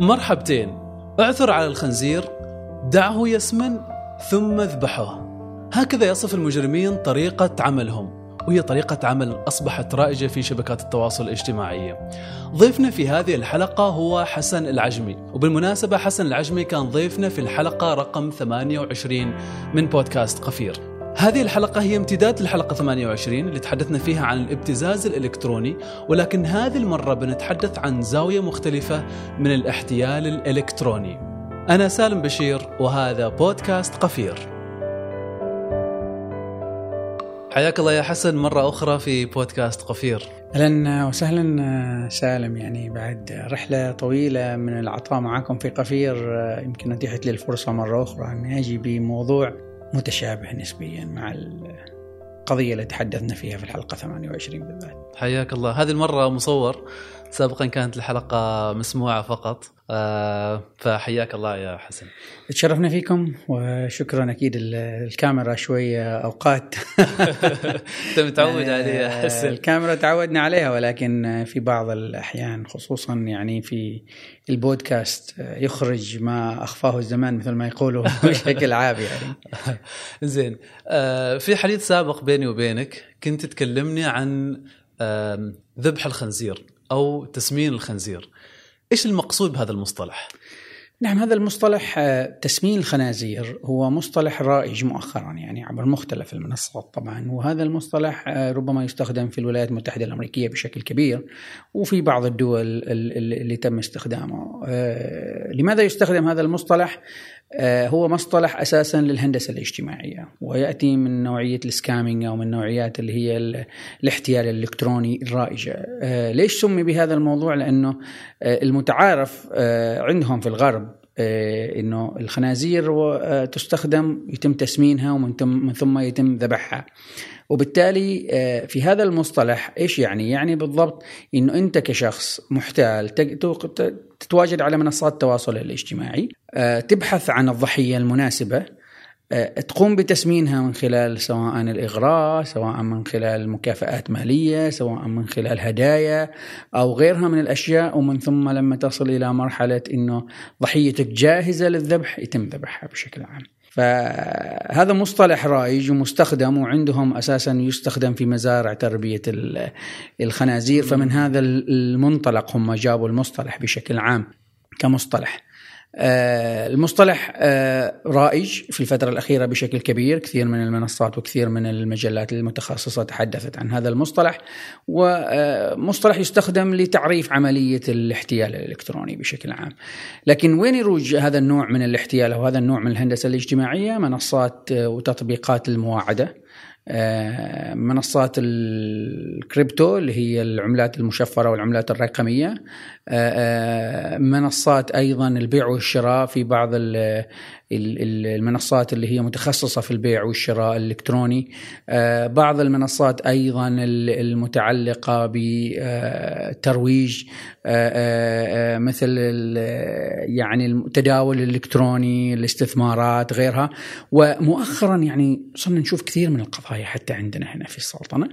مرحبتين. اعثر على الخنزير دعه يسمن ثم اذبحه. هكذا يصف المجرمين طريقة عملهم وهي طريقة عمل أصبحت رائجة في شبكات التواصل الاجتماعية ضيفنا في هذه الحلقة هو حسن العجمي وبالمناسبة حسن العجمي كان ضيفنا في الحلقة رقم 28 من بودكاست قفير. هذه الحلقة هي امتداد للحلقة 28 اللي تحدثنا فيها عن الابتزاز الإلكتروني ولكن هذه المرة بنتحدث عن زاوية مختلفة من الاحتيال الإلكتروني. أنا سالم بشير وهذا بودكاست قفير. حياك الله يا حسن مرة أخرى في بودكاست قفير. أهلا وسهلا سالم يعني بعد رحلة طويلة من العطاء معكم في قفير يمكن أتيحت لي الفرصة مرة أخرى أني أجي بموضوع متشابه نسبيا مع القضية اللي تحدثنا فيها في الحلقة 28 بالذات. حياك الله هذه المرة مصور سابقا كانت الحلقة مسموعة فقط فحياك الله يا حسن. تشرفنا فيكم وشكرا أكيد ال- الكاميرا شوية أوقات. انت متعود عليها يا حسن. الكاميرا تعودنا عليها ولكن في بعض الأحيان خصوصا يعني في البودكاست يخرج ما أخفاه الزمان مثل ما يقولوا بشكل عام يعني. زين. آه في حديث سابق بيني وبينك كنت تكلمني عن ذبح الخنزير أو تسمين الخنزير. إيش المقصود بهذا المصطلح؟ نعم هذا المصطلح آه، تسمين الخنازير. هو مصطلح رائج مؤخرا يعني عبر مختلف المنصات طبعا. وهذا المصطلح آه، ربما يستخدم في الولايات المتحدة الأمريكية بشكل كبير وفي بعض الدول ال- ال- اللي تم استخدامه. آه، لماذا يستخدم هذا المصطلح؟ هو مصطلح أساسا للهندسة الاجتماعية ويأتي من نوعية السكامينج أو من نوعيات اللي هي ال- الاحتيال الإلكتروني الرائجة. آه، ليش سمي بهذا الموضوع؟ لأنه آه، المتعارف آه، عندهم في الغرب آه، إنه الخنازير آه، تستخدم يتم تسمينها ومن ثم يتم ذبحها. وبالتالي آه، في هذا المصطلح إيش يعني؟ يعني بالضبط إنه أنت كشخص محتال تتواجد على منصات التواصل الاجتماعي آه، تبحث عن الضحية المناسبة آه، تقوم بتسمينها من خلال سواء الإغراء سواء من خلال مكافآت مالية سواء من خلال هدايا أو غيرها من الأشياء ومن ثم لما تصل إلى مرحلة إنه ضحيتك جاهزة للذبح يتم ذبحها بشكل عام. فهذا مصطلح رائج ومستخدم وعندهم أساسا يستخدم في مزارع تربية ال- الخنازير فمن هذا المنطلق هم جابوا المصطلح بشكل عام كمصطلح. آه، المصطلح آه، رائج في الفترة الأخيرة بشكل كبير. كثير من المنصات وكثير من المجلات المتخصصة تحدثت عن هذا المصطلح ومصطلح يستخدم لتعريف عملية الاحتيال الإلكتروني بشكل عام. لكن وين يروج هذا النوع من الاحتيال أو هذا النوع من الهندسة الاجتماعية؟ منصات آه، وتطبيقات المواعدة. آه، منصات الكريبتو اللي هي العملات المشفرة والعملات الرقمية. آه، آه، منصات أيضا البيع والشراء في بعض المنصات اللي هي متخصصة في البيع والشراء الإلكتروني. آه، بعض المنصات أيضا ال- المتعلقة بترويج مثل ال- يعني التداول الإلكتروني الاستثمارات غيرها. ومؤخرا يعني صرنا نشوف كثير من القضايا حتى عندنا هنا في السلطنة.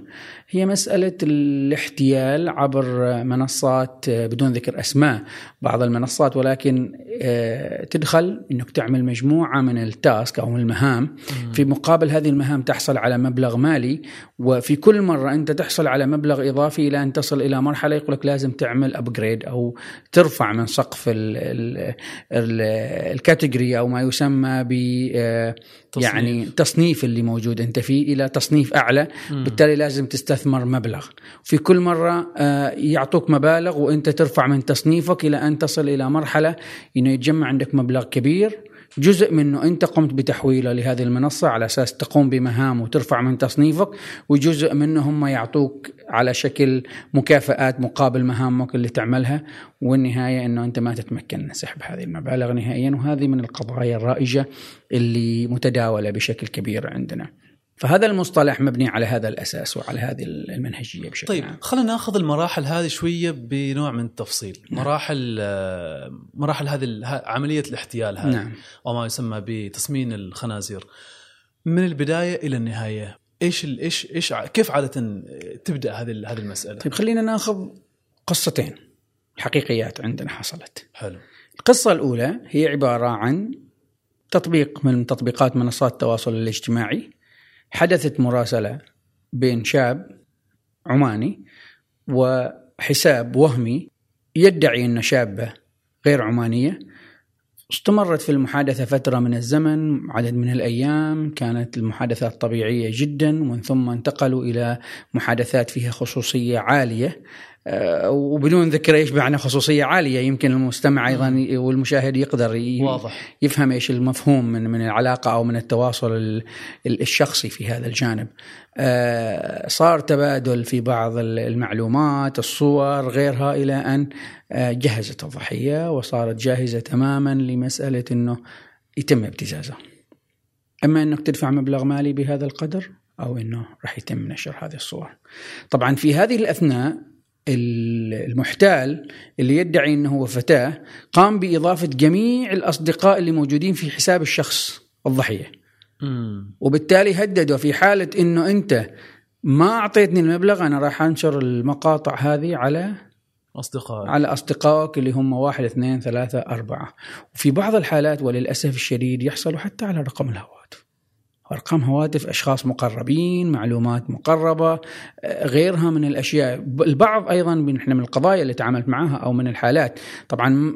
هي مسألة الاحتيال عبر منصات آه، بدون ذكر أسماء بعض المنصات ولكن آه، تدخل أنك تعمل مجموعة من ال task أو من المهام. في مقابل هذه المهام تحصل على مبلغ مالي وفي كل مرة أنت تحصل على مبلغ إضافي إلى أن تصل إلى مرحلة يقول لك لازم تعمل upgrade أو ترفع من سقف ال- ال- ال- ال category أو ما يسمى ب آه،. يعني تصنيف اللي موجود أنت فيه إلى تصنيف أعلى. بالتالي لازم تستثمر مبلغ. في كل مرة آه، يعطوك مبالغ وأنت ترفع من تصنيفك إلى أن تصل إلى مرحلة إنه يتجمع عندك مبلغ كبير. جزء منه انت قمت بتحويله لهذه المنصة على أساس تقوم بمهام وترفع من تصنيفك وجزء منه هم يعطوك على شكل مكافآت مقابل مهامك اللي تعملها والنهاية إنه أنت ما تتمكن من سحب هذه المبالغ نهائيا وهذه من القضايا الرائجة اللي متداولة بشكل كبير عندنا. فهذا المصطلح مبني على هذا الأساس وعلى هذه المنهجية بشكل طيب عام. خلينا ناخذ المراحل هذه شوية بنوع من التفصيل مراحل آه، مراحل هذه عملية الاحتيال هذه نعم. وما يسمى بتصميم الخنازير من البداية إلى النهاية إيش إيش إيش كيف عادة تبدأ هذه هذه المسألة طيب خلينا ناخذ قصتين حقيقيات عندنا حصلت. حلو القصة الأولى هي عبارة عن تطبيق من تطبيقات منصات التواصل الاجتماعي حدثت مراسلة بين شاب عماني وحساب وهمي يدعي أن شابة غير عمانية. استمرت في المحادثة فترة من الزمن عدد من الأيام كانت المحادثات طبيعية جدا ومن ثم انتقلوا إلى محادثات فيها خصوصية عالية. آه، وبدون ذكر إيش معنى خصوصية عالية يمكن المستمع أيضا والمشاهد يقدر واضح. يفهم إيش المفهوم من من العلاقة أو من التواصل الشخصي في هذا الجانب. آه، صار تبادل في بعض المعلومات، الصور غيرها إلى أن آه، جهزت الضحية وصارت جاهزة تماما لمسألة إنه يتم ابتزازها. أما إنك تدفع مبلغ مالي بهذا القدر أو إنه راح يتم نشر هذه الصور. طبعا في هذه الأثناء المحتال اللي يدعي إنه هو فتاة قام بإضافة جميع الأصدقاء اللي موجودين في حساب الشخص الضحية. وبالتالي هددوا في حالة إنه أنت ما أعطيتني المبلغ أنا راح أنشر المقاطع هذه على أصدقائك على أصدقائك اللي هم واحد اثنين ثلاثة أربعة. وفي بعض الحالات وللأسف الشديد يحصلوا حتى على رقم الهواتف. أرقام هواتف أشخاص مقربين معلومات مقربة غيرها من الأشياء. البعض أيضا من إحنا من القضايا اللي تعاملت معها أو من الحالات. طبعا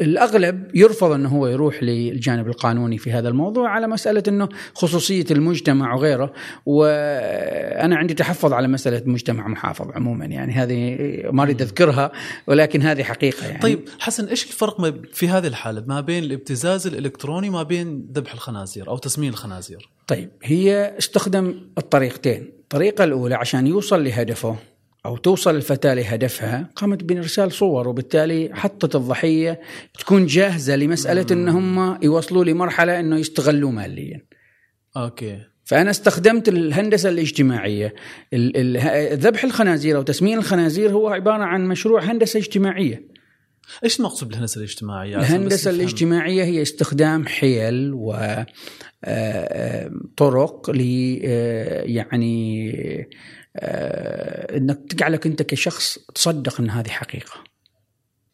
الأغلب يرفض إنه هو يروح للجانب القانوني في هذا الموضوع على مسألة إنه خصوصية المجتمع وغيره. وأنا عندي تحفظ على مسألة مجتمع محافظ عموما. يعني هذه ما أريد أذكرها ولكن هذه حقيقة يعني. طيب حسن إيش الفرق في هذه الحالة؟ ما بين الابتزاز الإلكتروني ما بين ذبح الخنازير أو تسمين الخنازير؟ طيب هي استخدم الطريقتين. الطريقة الأولى عشان يوصل لهدفه أو توصل الفتاة لهدفها قامت بإرسال صور وبالتالي حطت الضحية تكون جاهزة لمسألة أن هم يوصلوا لمرحلة أنه يستغلوا ماليا. أوكي. فأنا استخدمت الهندسة الاجتماعية. ذبح الخنازير أو تسمين الخنازير هو عبارة عن مشروع هندسة اجتماعية. إيش المقصود بالهندسة الاجتماعية؟ الهندسة الاجتماعية هي استخدام حيل و آه، طرق ل آه، يعني آه، إنك تجعلك أنت كشخص تصدق إن هذه حقيقة.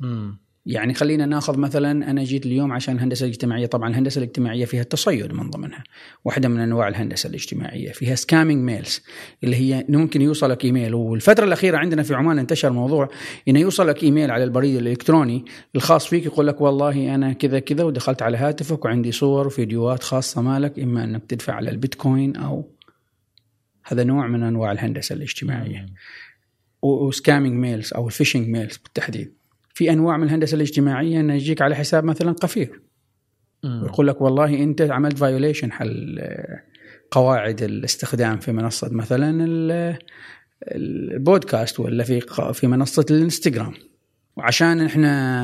امم يعني خلينا ناخذ مثلا أنا جيت اليوم عشان الهندسه الاجتماعيه طبعا الهندسة الاجتماعية فيها التصيد من ضمنها. واحدة من أنواع الهندسة الاجتماعية فيها scamming mails اللي هي ممكن يوصلك إيميل. والفترة الأخيرة عندنا في عمان انتشر موضوع إنه يوصلك إيميل على البريد الإلكتروني الخاص فيك يقول لك والله أنا كذا كذا ودخلت على هاتفك وعندي صور وفيديوهات خاصة مالك إما أنك تدفع على البيتكوين أو هذا نوع من أنواع الهندسة الاجتماعية. و scamming mails أو ال phishing mails بالتحديد. في أنواع من الهندسة الاجتماعية إنه يجيك على حساب مثلا قفير. ويقول لك والله أنت عملت violation حال قواعد الاستخدام في منصة مثلا البودكاست ولا في في منصة الانستغرام. وعشان إحنا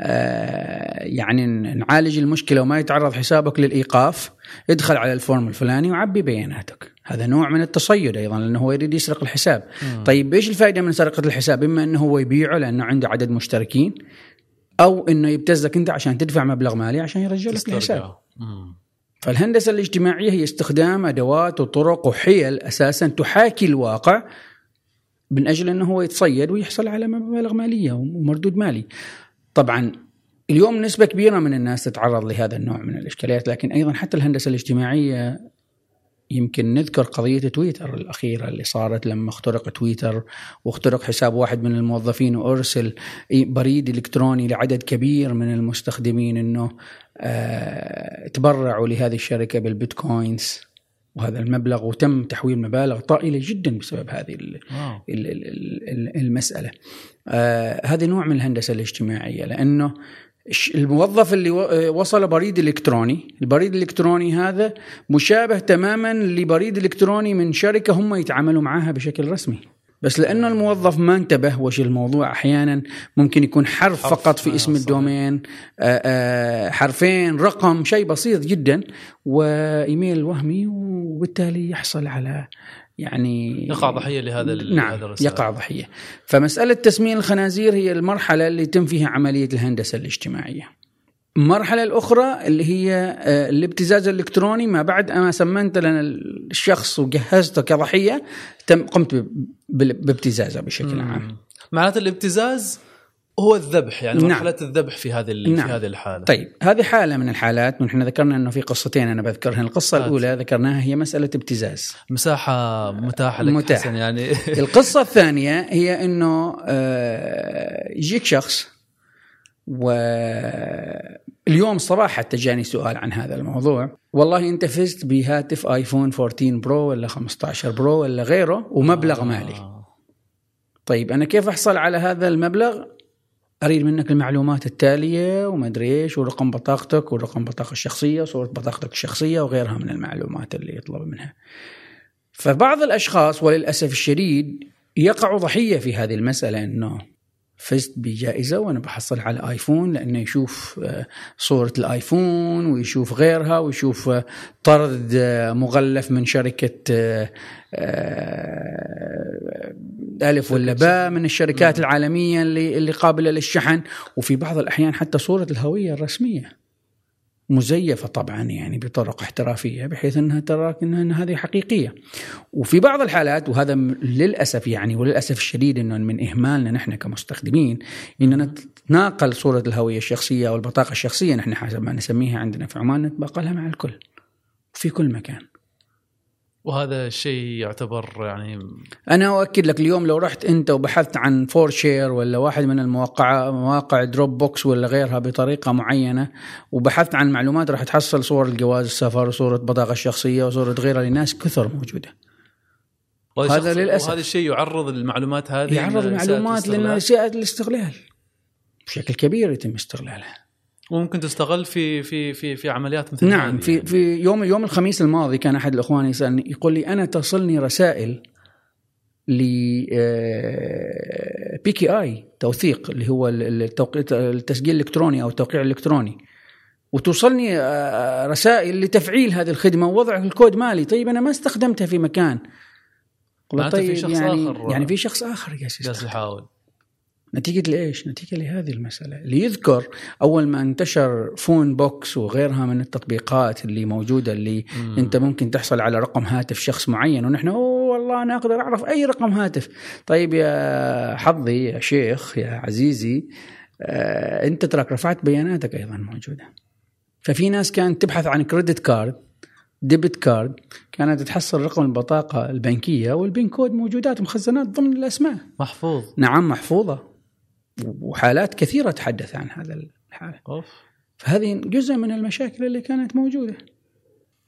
آه، يعني نعالج المشكلة وما يتعرض حسابك للإيقاف ادخل على الفورم الفلاني وعبي بياناتك. هذا نوع من التصيد أيضا لأنه هو يريد يسرق الحساب. مم. طيب إيش الفائدة من سرقة الحساب؟ إما أنه هو يبيعه لأنه عنده عدد مشتركين أو إنه يبتزك أنت عشان تدفع مبلغ مالي عشان يرجع لك الحساب. فالهندسة الاجتماعية هي استخدام أدوات وطرق وحيل أساسا تحاكي الواقع من أجل أنه هو يتصيد ويحصل على مبالغ مالية ومردود مالي. طبعا اليوم نسبة كبيرة من الناس تتعرض لهذا النوع من الإشكاليات لكن أيضا حتى الهندسة الاجتماعية يمكن نذكر قضية تويتر الأخيرة اللي صارت لما اخترق تويتر واخترق حساب واحد من الموظفين وأرسل بريد إلكتروني لعدد كبير من المستخدمين أنه آه تبرعوا لهذه الشركة بالبيتكوينز وهذا المبلغ وتم تحويل مبالغ طائلة جدا بسبب هذه المسألة. آه هذا نوع من الهندسة الاجتماعية لأنه الموظف اللي وصل بريد إلكتروني، البريد الإلكتروني هذا مشابه تماما لبريد إلكتروني من شركة هم يتعاملوا معها بشكل رسمي. بس لأنه الموظف ما انتبه وش الموضوع أحيانا ممكن يكون حرف, حرف. فقط في اسم الدومين آه، آآ آه، حرفين رقم شيء بسيط جدا. وإيميل وهمي وبالتالي يحصل على يعني يقع ضحية لهذا نعم يقع ضحية. فمسألة تسمين الخنازير هي المرحلة اللي يتم فيها عملية الهندسة الاجتماعية. المرحلة الأخرى اللي هي آه، الابتزاز الإلكتروني ما بعد ما سمنت لنا الشخص وجهزته كضحية تم قمت بابتزازه بشكل عام. معناته الابتزاز هو الذبح يعني نعم. مرحلة الذبح في هذه نعم. في هذه الحالة طيب هذه حالة من الحالات ونحن ذكرنا أنه في قصتين أنا بذكرها القصة هات. الأولى ذكرناها هي مسألة ابتزاز مساحة متاحة لك متاحة. حسن يعني القصة الثانية هي أنه آه، يجيك شخص واليوم صباح حتى جاني سؤال عن هذا الموضوع والله أنت فزت بهاتف آيفون 14 برو ولا 15 برو ولا غيره ومبلغ مالي آه. طيب أنا كيف أحصل على هذا المبلغ أريد منك المعلومات التالية وما أدري إيش ورقم بطاقتك ورقم بطاقة الشخصية وصورة بطاقتك الشخصية وغيرها من المعلومات اللي يطلب منها. فبعض الأشخاص وللأسف الشديد يقع ضحية في هذه المسألة أنه فزت بجائزة وأنا بحصل على آيفون لأنه يشوف آه، صورة الآيفون ويشوف غيرها ويشوف آه، طرد آه، مغلف من شركة ألف ولا باء من الشركات العالمية اللي اللي قابلة للشحن. وفي بعض الأحيان حتى صورة الهوية الرسمية. مزيفة طبعا يعني بطرق احترافية بحيث أنها تراك أن هذه حقيقية. وفي بعض الحالات وهذا للأسف يعني وللأسف الشديد أنه من إهمالنا نحن كمستخدمين أننا نتناقل صورة الهوية الشخصية أو البطاقة الشخصية نحن حسب ما نسميها عندنا في عمان نتبقلها مع الكل في كل مكان. وهذا الشيء يعتبر يعني أنا أؤكد لك اليوم لو رحت أنت وبحثت عن فور شير ولا واحد من المواقع مواقع Dropbox ولا غيرها بطريقة معينة وبحثت عن معلومات راح تحصل صور الجواز السفر وصوره بطاقة الشخصيه وصوره غيرها لناس كثر موجودة هذا للأسف. وهذا الشيء يعرض المعلومات هذه يعرض المعلومات. لاساءه الاستغلال بشكل كبير يتم استغلالها وممكن تستغل في في في في عمليات مثل نعم هذه في يعني. في يوم يوم الخميس الماضي كان أحد الإخوان يسألني يقول لي أنا تصلني رسائل ل بي كي اي توثيق اللي هو التسجيل الإلكتروني أو التوقيع الإلكتروني وتوصلني آه، رسائل لتفعيل هذه الخدمة ووضع الكود مالي طيب أنا ما استخدمتها في مكان معناته في طيب شخص يعني آخر. يعني في شخص آخر جالس. يحاول نتيجة لإيش؟ نتيجة لهذه المسألة. اللي يذكر أول ما انتشر Phonebook وغيرها من التطبيقات اللي موجودة اللي مم. أنت ممكن تحصل على رقم هاتف شخص معين ونحن أوه والله أنا أقدر أعرف أي رقم هاتف. طيب يا حظي يا شيخ يا عزيزي آه أنت تراك رفعت بياناتك أيضا موجودة. ففي ناس كانت تبحث عن credit card debit card كانت تحصل رقم البطاقة البنكية وال PIN code موجودات مخزنات ضمن الأسماء. محفوظ. نعم محفوظة. وحالات كثيرة تحدث عن هذا الحالة أوف. فهذه جزء من المشاكل اللي كانت موجودة.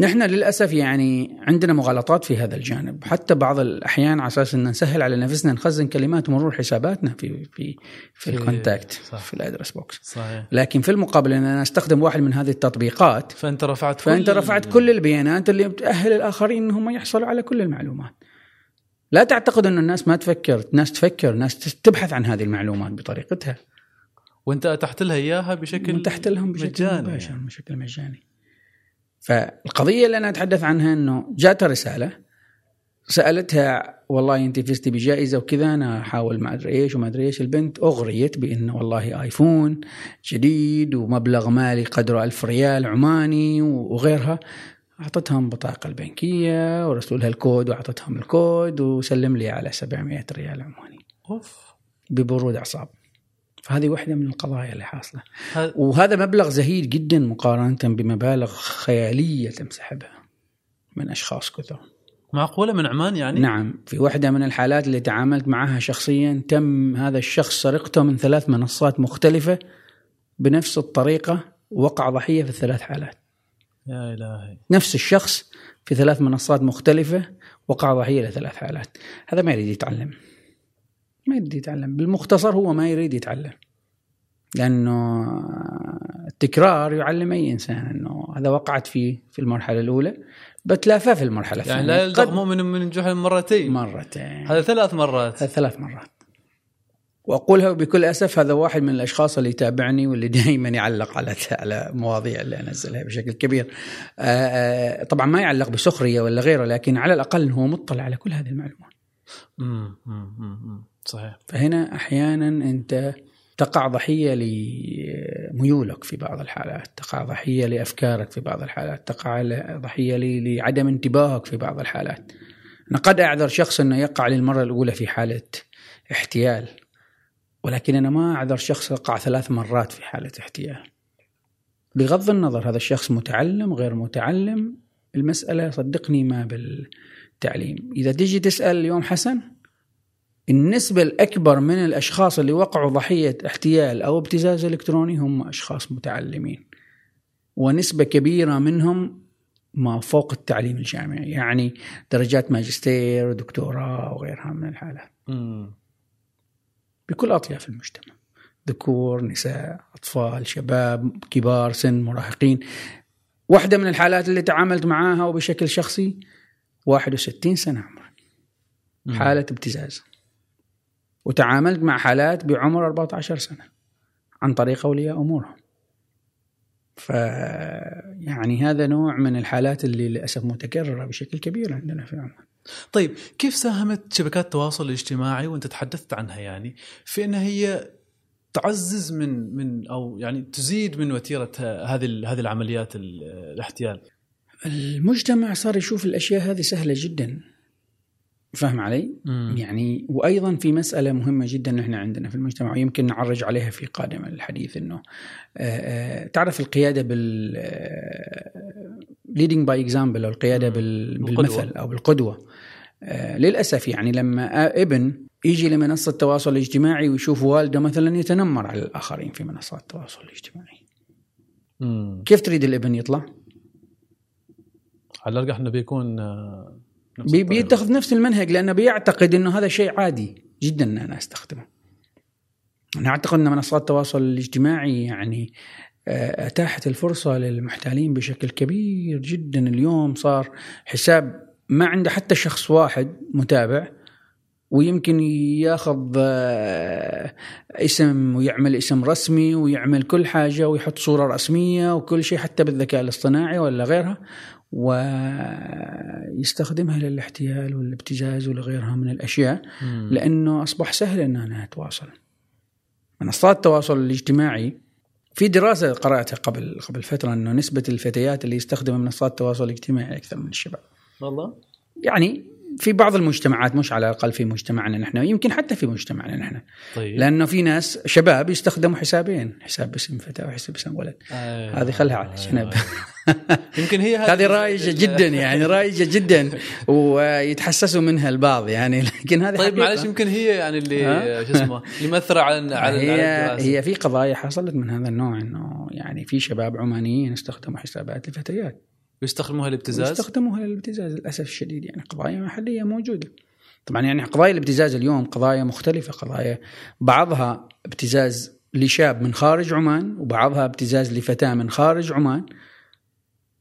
نحن للأسف يعني عندنا مغالطات في هذا الجانب. حتى بعض الأحيان على أساس أن نسهل على نفسنا نخزن كلمات مرور حساباتنا في في في في- ال contact. في ال address book. صحيح. لكن في المقابل إن أنا أستخدم واحد من هذه التطبيقات فأنت رفعت فأنت كل- رفعت كل البيانات اللي بتأهل الآخرين إنهم يحصلوا على كل المعلومات. لا تعتقد انه الناس ما تفكر، ناس تفكر، ناس تبحث عن هذه المعلومات بطريقتها. وأنت أتحت لها إياها بشكل متحت لهم بشكل مجاني مباشر يعني. بشكل مجاني. فالقضية اللي أنا أتحدث عنها إنه جاتها رسالة سألتها والله أنت فزتي بجائزة وكذا أنا أحاول ما أدري إيش وما أدري إيش البنت أغريت بإنه والله آيفون جديد ومبلغ مالي قدره ألف ريال عماني وغيرها أعطتهم البطاقه البنكية ورسلوا لها الكود وأعطتهم الكود وسلم لي على 700 ريال عماني أوف. ببرود أعصاب. فهذه واحدة من القضايا اللي حاصلة. هذا- وهذا مبلغ زهيد جدا مقارنة بمبالغ خيالية تمسحبها من أشخاص كثر. معقولة من عمان يعني؟ نعم. في واحدة من الحالات اللي تعاملت معها شخصيا تم هذا الشخص سرقته من ثلاث منصات مختلفة بنفس الطريقة وقع ضحية في الثلاث حالات. يا الهي نفس الشخص في ثلاث منصات مختلفة وقع ضحية لثلاث حالات. هذا ما يريد يتعلم. ما يريد يتعلم. بالمختصر هو ما يريد يتعلم. لأنه التكرار يعلم أي إنسان أنه هذا وقعت فيه في المرحلة الأولى بتلافاه في المرحلة يعني الثانية. لا يلدغ قد مؤمن من جحر مرتين. مرتين. هذا ثلاث مرات. هذا ثلاث مرات. وأقولها بكل أسف هذا واحد من الأشخاص اللي يتابعني واللي دائما يعلق على على مواضيع اللي أنزلها بشكل كبير. آه، آه، طبعا ما يعلق بسخرية ولا غيره لكن على الأقل هو مطلع على كل هذه المعلومات. صحيح فهنا أحيانا أنت تقع ضحية لميولك في بعض الحالات، تقع ضحية لأفكارك في بعض الحالات، تقع ضحية لعدم انتباهك في بعض الحالات. أنا قد أعذر شخص إنه يقع للمرة الأولى في حالة احتيال ولكن أنا ما أعذر شخص وقع ثلاث مرات في حالة احتيال. بغض النظر هذا الشخص متعلم غير متعلم المسألة صدقني ما بالتعليم. إذا تيجي تسأل اليوم حسن النسبة الأكبر من الأشخاص اللي وقعوا ضحية احتيال أو ابتزاز إلكتروني هم أشخاص متعلمين. ونسبة كبيرة منهم ما فوق التعليم الجامعي يعني درجات ماجستير ودكتوراه وغيرها من الحالات. بكل أطياف المجتمع. ذكور نساء أطفال شباب كبار سن مراهقين. واحدة من الحالات اللي تعاملت معاها وبشكل شخصي 61 سنة عمر. حالة ابتزاز. وتعاملت مع حالات بعمر 14 سنة عن طريق أولياء أمورهم. ف يعني هذا نوع من الحالات اللي للأسف متكررة بشكل كبير عندنا في عمان. طيب كيف ساهمت شبكات التواصل الاجتماعي وانت تحدثت عنها يعني في انها هي تعزز من من أو يعني تزيد من وتيرة هذه هذه العمليات الاحتيال؟ المجتمع صار يشوف الأشياء هذه سهلة جدا فاهم علي؟ مم. يعني وأيضا في مسألة مهمة جدا إحنا عندنا في المجتمع ويمكن نعرج عليها في قادم الحديث إنه آه، آه، تعرف القيادة بال leading by example أو القيادة بال بالمثل أو بالقدوة آه، للأسف يعني لما ابن يجي لمنصة التواصل الاجتماعي ويشوف والده مثلا يتنمر على الآخرين في منصات التواصل الاجتماعي مم. كيف تريد الابن يطلع؟ على الأرجح إنه بيكون بي بيتخذ نفس المنهج لأنه بيعتقد إنه هذا شيء عادي جدا إن أنا أستخدمه. أنا أعتقد إن منصات التواصل الاجتماعي يعني آه، أتاحت الفرصة للمحتالين بشكل كبير جدا. اليوم صار حساب ما عنده حتى شخص واحد متابع ويمكن ياخذ آه، اسم ويعمل اسم رسمي ويعمل كل حاجة ويحط صورة رسمية وكل شيء حتى بالذكاء الاصطناعي ولا غيرها. ويستخدمها للاحتيال والابتزاز ولغيرها من الأشياء مم. لأنه أصبح سهل إن أنا أتواصل. منصات التواصل الاجتماعي في دراسة قرأتها قبل قبل فترة إنه نسبة الفتيات اللي يستخدموا منصات التواصل الاجتماعي أكثر من الشباب. والله؟ يعني في بعض المجتمعات مش على الأقل في مجتمعنا نحن يمكن حتى في مجتمعنا نحن. طيب. لأنه في ناس شباب يستخدموا حسابين حساب باسم فتاة وحساب باسم ولد. أيوة. هذه خلها على جنب أيوة. يمكن هي هذه رايجه جدا يعني رايجه جدا ويتحسسوا منها البعض يعني لكن هذه طيب معلش يمكن هي يعني اللي شو اسمه اللي على على هي هي في قضايا حصلت من هذا النوع إنه يعني في شباب عمانيين استخدموا حسابات لفتيات. ويستخدموها للابتزاز؟ يستخدموها للابتزاز للأسف الشديد يعني قضايا محلية موجودة. طبعا يعني قضايا الابتزاز اليوم قضايا مختلفة قضايا بعضها ابتزاز لشاب من خارج عمان وبعضها ابتزاز لفتاة من خارج عمان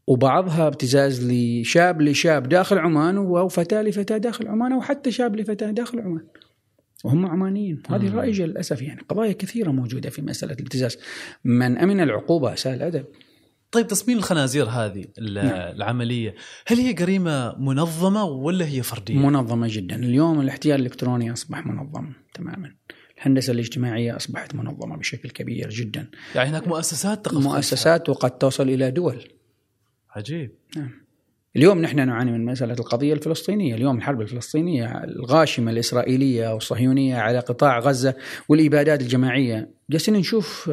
وبعضها ابتزاز لشاب لشاب داخل عمان وفتاه لفتاة داخل عمان أو حتى شاب لفتاة داخل عمان. وهم عمانيين هذه رائجه للأسف يعني قضايا كثيرة موجودة في مسألة الابتزاز من أمن العقوبة اساء الأدب طيب تصميم الخنازير هذه نعم. العملية هل هي جريمه منظمة ولا هي فردية؟ منظمة جدا. اليوم الاحتيال الإلكتروني أصبح منظم تماما. الهندسة الاجتماعية أصبحت منظمة بشكل كبير جدا. يعني هناك مؤسسات تقف مؤسسات وقد توصل إلى دول. عجيب. نعم. اليوم نحن نعاني من مسألة القضية الفلسطينية. اليوم الحرب الفلسطينية الغاشمة الإسرائيلية والصهيونية على قطاع غزة والإبادات الجماعية. جالسين نشوف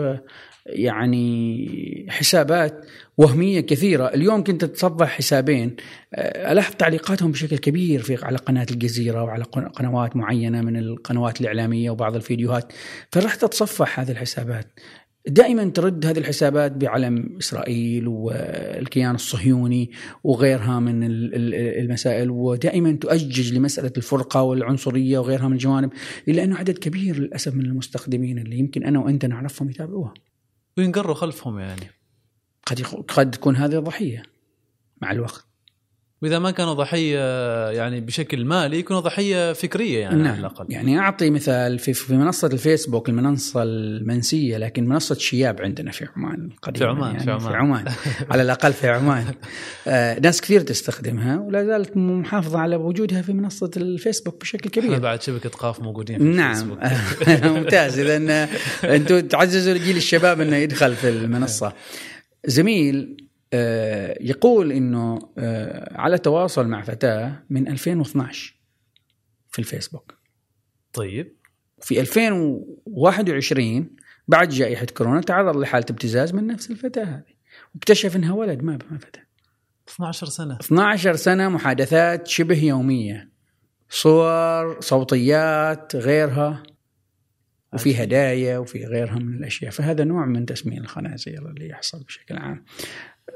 يعني حسابات وهمية كثيرة. اليوم كنت تتصفح حسابين آه، ألاحظ تعليقاتهم بشكل كبير في على قناة الجزيرة وعلى قنوات معينة من القنوات الإعلامية وبعض الفيديوهات. فرحت أتصفح هذه الحسابات. دائما ترد هذه الحسابات بعلم إسرائيل والكيان الصهيوني وغيرها من المسائل ودائما تؤجج لمسألة الفرقة والعنصرية وغيرها من الجوانب الا انه عدد كبير للأسف من المستخدمين اللي يمكن أنا وأنت نعرفهم يتابعوها. وينقروا خلفهم يعني. قد قد تكون هذه ضحيه مع الوقت. وإذا ما كانوا ضحية يعني بشكل مالي يكونوا ضحية فكرية يعني نعم. على الأقل. يعني أعطي مثال في في منصة الفيسبوك المنصة المنسية لكن منصة شياب عندنا في عمان قديما في عمان يعني في عمان, في عمان. على الأقل في عمان. آه ناس كثير تستخدمها ولا زالت محافظة على وجودها في منصة الفيسبوك بشكل كبير. بعد شبكة قاف موجودين في نعم. ممتاز. اذا أنتم تعززوا جيل الشباب إنه يدخل في المنصة. زميل آه، يقول إنه آه، على تواصل مع فتاة من 2012 في الفيسبوك. طيب. في 2021 بعد جائحة كورونا تعرض لحالة ابتزاز من نفس الفتاة هذه. واكتشف إنها ولد ما فتاة. 12 سنة. 12 سنة محادثات شبه يومية. صور صوتيات غيرها. وفي هدايا وفي غيرها من الأشياء. فهذا نوع من تسمين الخنازير اللي يحصل بشكل عام.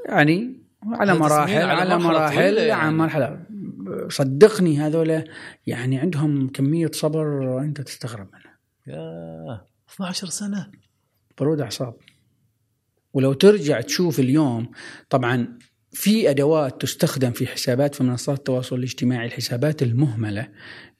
يعني على مراحل على على مرحلة مراحل طويلة يعني. مرحلة. صدقني هذول يعني عندهم كمية صبر أنت تستغرب منها. يا 12 سنة. برود أعصاب. ولو ترجع تشوف اليوم طبعا في أدوات تستخدم في حسابات في منصات التواصل الاجتماعي الحسابات المهملة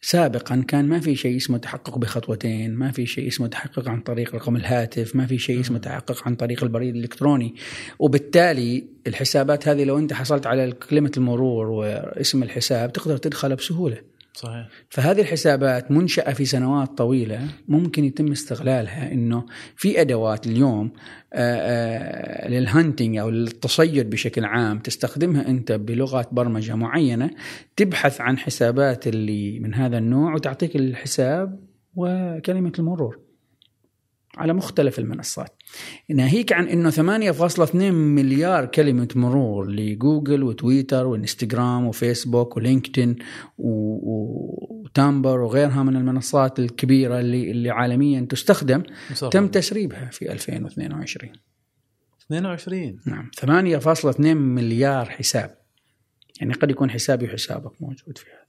سابقا كان ما في شيء اسمه تحقق بخطوتين ما في شيء اسمه تحقق عن طريق رقم الهاتف ما في شيء اسمه تحقق عن طريق البريد الإلكتروني. وبالتالي الحسابات هذه لو أنت حصلت على كلمه المرور واسم الحساب تقدر تدخلها بسهولة. صحيح. فهذه الحسابات منشأة في سنوات طويلة ممكن يتم استغلالها إنه في أدوات اليوم آه، آه، لل hunting أو للتصيد بشكل عام تستخدمها أنت بلغات برمجة معينة تبحث عن حسابات اللي من هذا النوع وتعطيك الحساب وكلمة المرور. على مختلف المنصات. ناهيك عن إنه 8.2 مليار كلمة مرور لجوجل وتويتر وإنستغرام وفيسبوك ولينكدين و- و Tumblr وغيرها من المنصات الكبيرة اللي اللي عالميا تستخدم مسافر. تم تسريبها في 2022 22 نعم. 8.2 مليار حساب. يعني قد يكون حسابي وحسابك موجود في هذا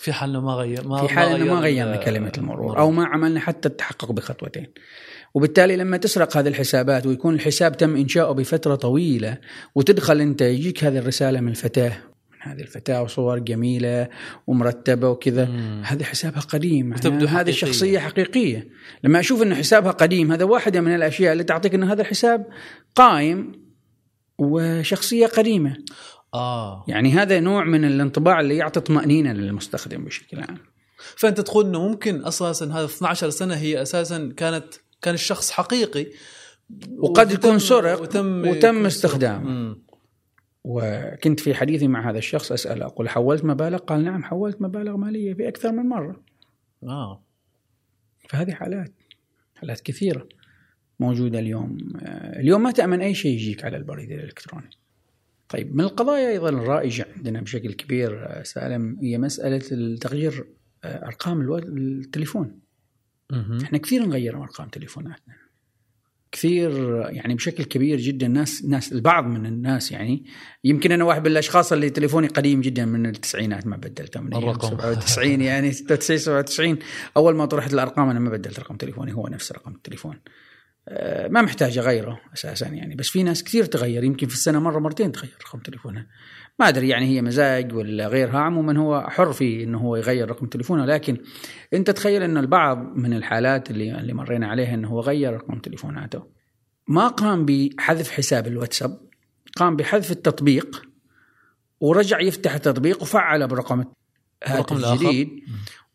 في حال إنه ما غير ما في حال إنه ما غير غيرنا كلمة المرور أو ما عملنا حتى التحقق بخطوتين. وبالتالي لما تسرق هذه الحسابات ويكون الحساب تم إنشاؤه بفترة طويلة وتدخل أنت يجيك هذه الرسالة من الفتاه من هذه الفتاة وصور جميلة ومرتبة وكذا. هذا حسابها قديم وتبدو معناها هذه حقيقية. الشخصيه حقيقية. لما أشوف انه حسابها قديم هذا واحدة من الأشياء اللي تعطيك انه هذا الحساب قائم وشخصية قديمة. آه. يعني هذا نوع من الانطباع اللي يعطي طمأنينة للمستخدم بشكل عام. فأنت تقول إنه ممكن أساسا هذا 12 سنة هي أساسا كانت كان الشخص حقيقي. وقد يكون سرق وتم وتم استخدامه. وكنت في حديثي مع هذا الشخص أسأله أقول حولت مبالغ؟ قال نعم حولت مبالغ مالية في أكثر من مرة. آه. فهذه حالات حالات كثيرة موجودة اليوم. آه، اليوم ما تأمن أي شيء يجيك على البريد الإلكتروني. طيب من القضايا أيضا الرائجة عندنا بشكل كبير آه، سألم هي مسألة تغيير آه، أرقام التليفون. إحنا كثير نغير أرقام تليفوناتنا كثير يعني بشكل كبير جدا ناس ناس البعض من الناس يعني يمكن أنا واحد من الأشخاص اللي تليفوني قديم جدا من التسعينات ما بدلته من الرقم. 97 يعني 96 97 أول ما طرحت الأرقام أنا ما بدلت رقم تليفوني هو نفس رقم التليفون آه، ما محتاج أغيره أساسا يعني. بس في ناس كثير تغير يمكن في السنة مرة مرتين تغير رقم تليفونها ما أدري يعني هي مزاج ولا غيرها عموما هو حر في إنه هو يغير رقم تليفونه. لكن أنت تخيل إن البعض من الحالات اللي اللي مرينا عليها إنه هو غير رقم تليفوناته. ما قام بحذف حساب الواتساب قام بحذف التطبيق ورجع يفتح التطبيق وفعله برقم الرقم هاتف الآخر. جديد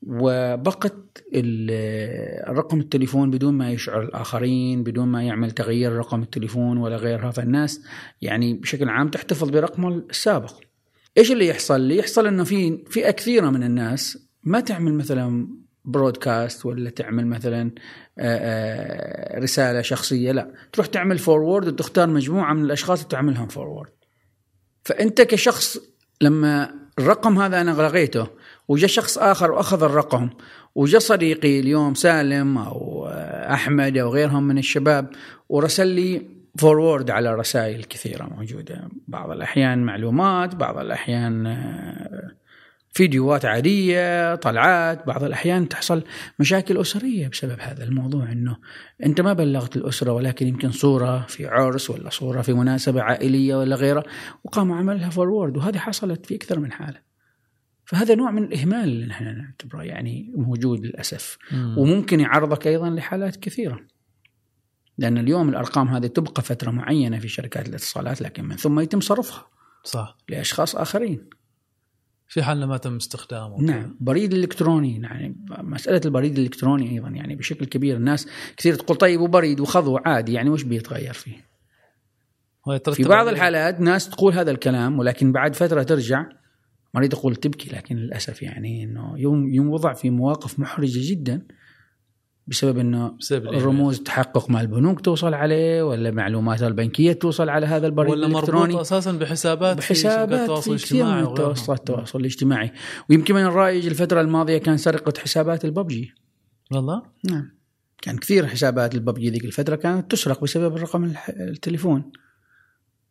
وبقت الرقم التليفون بدون ما يشعر الآخرين بدون ما يعمل تغيير رقم التليفون ولا غيرها فالناس يعني بشكل عام تحتفظ برقمه السابق. إيش اللي يحصل؟ اللي يحصل إنه في فئة كثيرة من الناس ما تعمل مثلا broadcast ولا تعمل مثلا آه، آه، رسالة شخصية لا. تروح تعمل forward وتختار مجموعة من الأشخاص وتعملهم forward فأنت كشخص لما الرقم هذا أنا لغيته وجاء شخص آخر وأخذ الرقم. وجاء صديقي اليوم سالم أو أحمد أو غيرهم من الشباب ورسل لي forward على رسائل كثيرة موجودة. بعض الأحيان معلومات بعض الأحيان آه، فيديوهات عادية طلعات بعض الأحيان تحصل مشاكل أسرية بسبب هذا الموضوع إنه أنت ما بلغت الأسرة ولكن يمكن صورة في عرس ولا صورة في مناسبة عائلية ولا غيره وقام عملها forward وهذه حصلت في أكثر من حالة. فهذا نوع من الإهمال اللي نحن نعتبره يعني موجود للأسف. مم. وممكن يعرضك أيضا لحالات كثيرة. لأن اليوم الأرقام هذه تبقى فترة معينة في شركات الاتصالات لكن من ثم يتم صرفها صح. لأشخاص آخرين. في حال ما تم استخدامه. نعم بريد إلكتروني. يعني مسألة البريد الإلكتروني أيضا يعني بشكل كبير. الناس كثير تقول طيب وبريد وخضو عادي يعني وش بيتغير فيه؟ في بعض الحالات ناس تقول هذا الكلام ولكن بعد فترة ترجع ما اريد أقول تبكي لكن للأسف يعني إنه يوم يوضع في مواقف محرجة جدا. بسبب إنه بسبب. الرموز تحقق مع البنوك توصل عليه ولا معلومات البنكية توصل على هذا البريد ولا مربوط الإلكتروني؟ أساسا بحسابات بحسابات التواصل الاجتماعي. التواصل الاجتماعي. ويمكن من الرائج الفترة الماضية كان سرقة حسابات الببجي. والله؟ نعم. كان كثير حسابات الببجي ذيك الفترة كانت تسرق بسبب الرقم التليفون.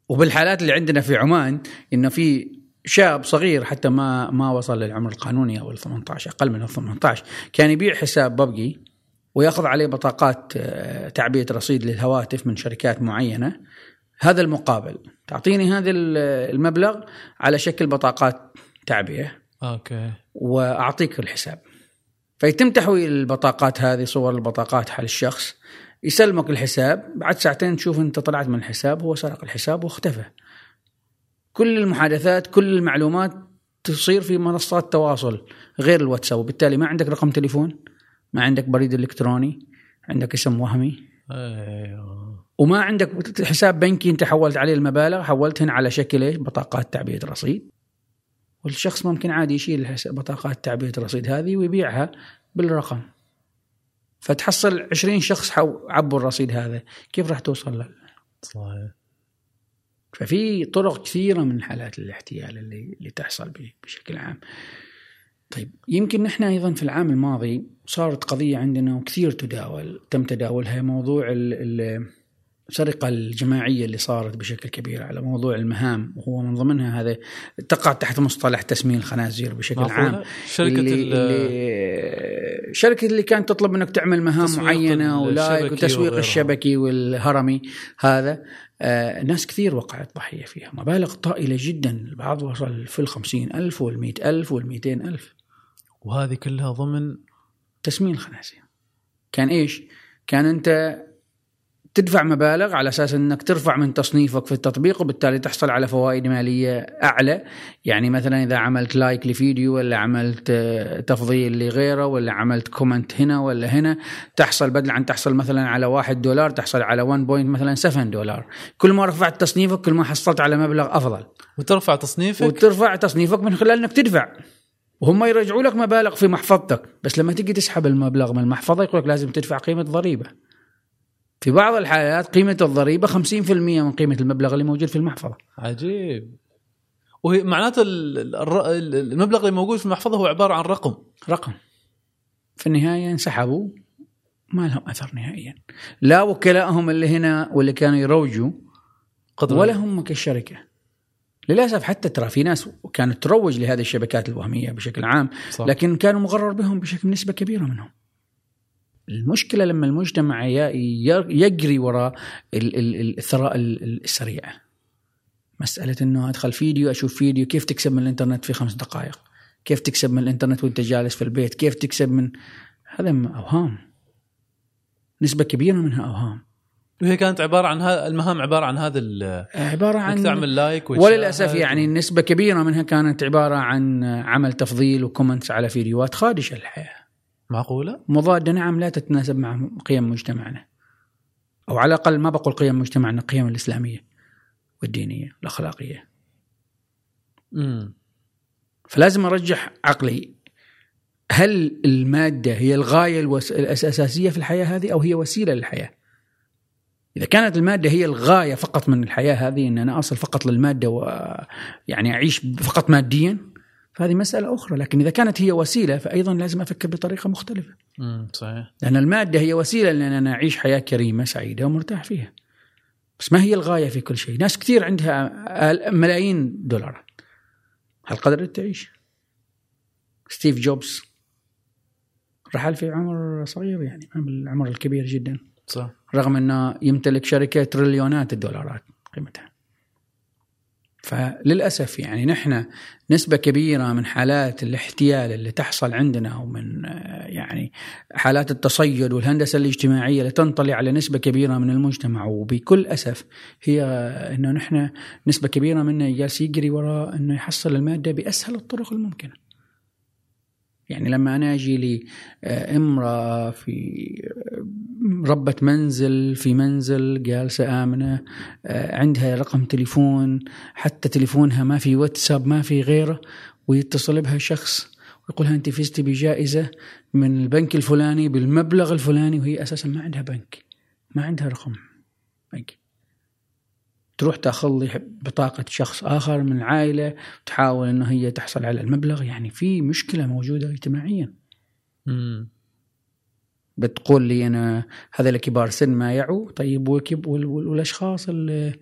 وبالحالات اللي عندنا في عمان إنه في شاب صغير حتى ما ما وصل للعمر القانوني أو ال 18 أقل من ال 18 كان يبيع حساب ببجي وياخذ عليه بطاقات آه، تعبئه رصيد للهواتف من شركات معينة. هذا المقابل. تعطيني هذا ال- المبلغ على شكل بطاقات تعبئه أوكي. وأعطيك الحساب. فيتم تحويل البطاقات هذه صور البطاقات حال الشخص. يسلمك الحساب. بعد ساعتين تشوف إنت طلعت من الحساب هو سرق الحساب واختفى. كل المحادثات كل المعلومات تصير في منصات تواصل غير الواتساب. وبالتالي ما عندك رقم تليفون. ما عندك بريد إلكتروني عندك اسم وهمي أيوه وما عندك حساب بنكي أنت حولت عليه المبالغ حولتهن على شكل إيش؟ بطاقات تعبئه رصيد. والشخص ممكن عادي يشيل بطاقات تعبئه الرصيد هذه ويبيعها بالرقم. فتحصل 20 شخص حو- عبوا الرصيد هذا، كيف راح توصل له؟ صحيح ففي طرق كثيرة من حالات الاحتيال اللي اللي تحصل بشكل عام. طيب يمكن نحن أيضا في العام الماضي صارت قضية عندنا وكثير تداول تم تداولها موضوع ال- ال- السرقة الجماعية اللي صارت بشكل كبير على موضوع المهام وهو من ضمنها هذا تقع تحت مصطلح تسمين الخنازير بشكل عام؟ شركة اللي, ال- اللي شركة اللي كانت تطلب منك تعمل مهام معينة ولايك الشبكي وتسويق وغيرها. الشبكي والهرمي هذا آه ناس كثير وقعت ضحية فيها مبالغ طائلة جدا البعض وصل في الخمسين ألف والمئة ألف والمئتين ألف وهذه كلها ضمن تسمين الخنازير كان إيش؟ كان أنت تدفع مبالغ على أساس أنك ترفع من تصنيفك في التطبيق وبالتالي تحصل على فوائد مالية أعلى، يعني مثلا إذا عملت like لفيديو ولا عملت آه، تفضيل لغيره ولا عملت comment هنا ولا هنا تحصل بدل عن تحصل مثلا على واحد دولار تحصل على 1 بوينت مثلا 7 دولار، كل ما رفعت تصنيفك كل ما حصلت على مبلغ أفضل. وترفع تصنيفك؟ وترفع تصنيفك من خلال إنك تدفع. وهم يرجعوا لك مبالغ في محفظتك. بس لما تيجي تسحب المبلغ من المحفظة يقول لك لازم تدفع قيمة ضريبة. في بعض الحالات قيمة الضريبة 50% من قيمة المبلغ اللي موجود في المحفظة. عجيب. وهي معناته المبلغ اللي موجود في المحفظة هو عبارة عن رقم. رقم. في النهاية انسحبوا ما لهم أثر نهائيا. لا وكلائهم اللي هنا واللي كانوا يروجوا قدر ولا هم كالشركة. للأسف حتى ترى في ناس كانت تروج لهذه الشبكات الوهمية بشكل عام صح. لكن كانوا مغرر بهم بشكل نسبة كبيرة منهم. المشكلة لما المجتمع يجري وراء ال- ال- ال- الثراء ال- ال- السريع. مسألة أنه أدخل فيديو أشوف فيديو كيف تكسب من الإنترنت في خمس دقائق؟ كيف تكسب من الإنترنت وأنت جالس في البيت؟ كيف تكسب من؟ هذا م- أوهام. نسبة كبيرة منها أوهام. وهي كانت عبارة عن هذا المهام عبارة عن هذا ال- عبارة إنك عن تعمل like وللأسف يعني نسبة كبيرة منها كانت عبارة عن عمل تفضيل و comments على فيديوهات خادشه للحياه معقولة؟ مضادة. نعم لا تتناسب مع قيم مجتمعنا. أو على الأقل ما بقول قيم مجتمعنا القيم الإسلامية والدينية الأخلاقية. امم فلازم أرجح عقلي هل المادة هي الغاية الوس... الأساسية في الحياة هذه أو هي وسيلة للحياة؟ إذا كانت المادة هي الغاية فقط من الحياة هذه إن أنا أصل فقط للمادة ويعني أعيش فقط ماديا فهذه مسألة أخرى. لكن إذا كانت هي وسيلة فايضا لازم أفكر بطريقة مختلفة. امم صحيح. لأن المادة هي وسيلة لأن أنا أعيش حياة كريمة سعيدة ومرتاح فيها. بس ما هي الغاية في كل شيء؟ ناس كثير عندها ملايين دولارات. هل قدرت تعيش؟ ستيف جوبز. رحل في عمر صغير يعني بالعمر الكبير جدا. صح رغم انه يمتلك شركة تريليونات الدولارات قيمتها. فللأسف يعني نحن نسبة كبيرة من حالات الاحتيال اللي تحصل عندنا ومن يعني حالات التصيد والهندسة الاجتماعية اللي تنطلي على نسبه كبيرة من المجتمع وبكل أسف هي انه نحن نسبة كبيرة منا جالس يجري وراء أنه يحصل المادة بأسهل الطرق الممكنة. يعني لما أنا أجي لي آه، في ربة منزل في منزل جالسة آمنة آه، عندها رقم تليفون حتى تليفونها ما في واتساب ما في غيره ويتصل بها شخص ويقول لها أنت فزتي بجائزة من البنك الفلاني بالمبلغ الفلاني وهي أساسا ما عندها بنك ما عندها رقم بنك. تروح تاخذ لي بطاقة شخص آخر من العائلة وتحاول أنه هي تحصل على المبلغ. يعني في مشكلة موجودة اجتماعيا. مم. بتقول لي أنا هذا الكبار سن ما يعوا طيب وكب وال- وال- والأشخاص اللي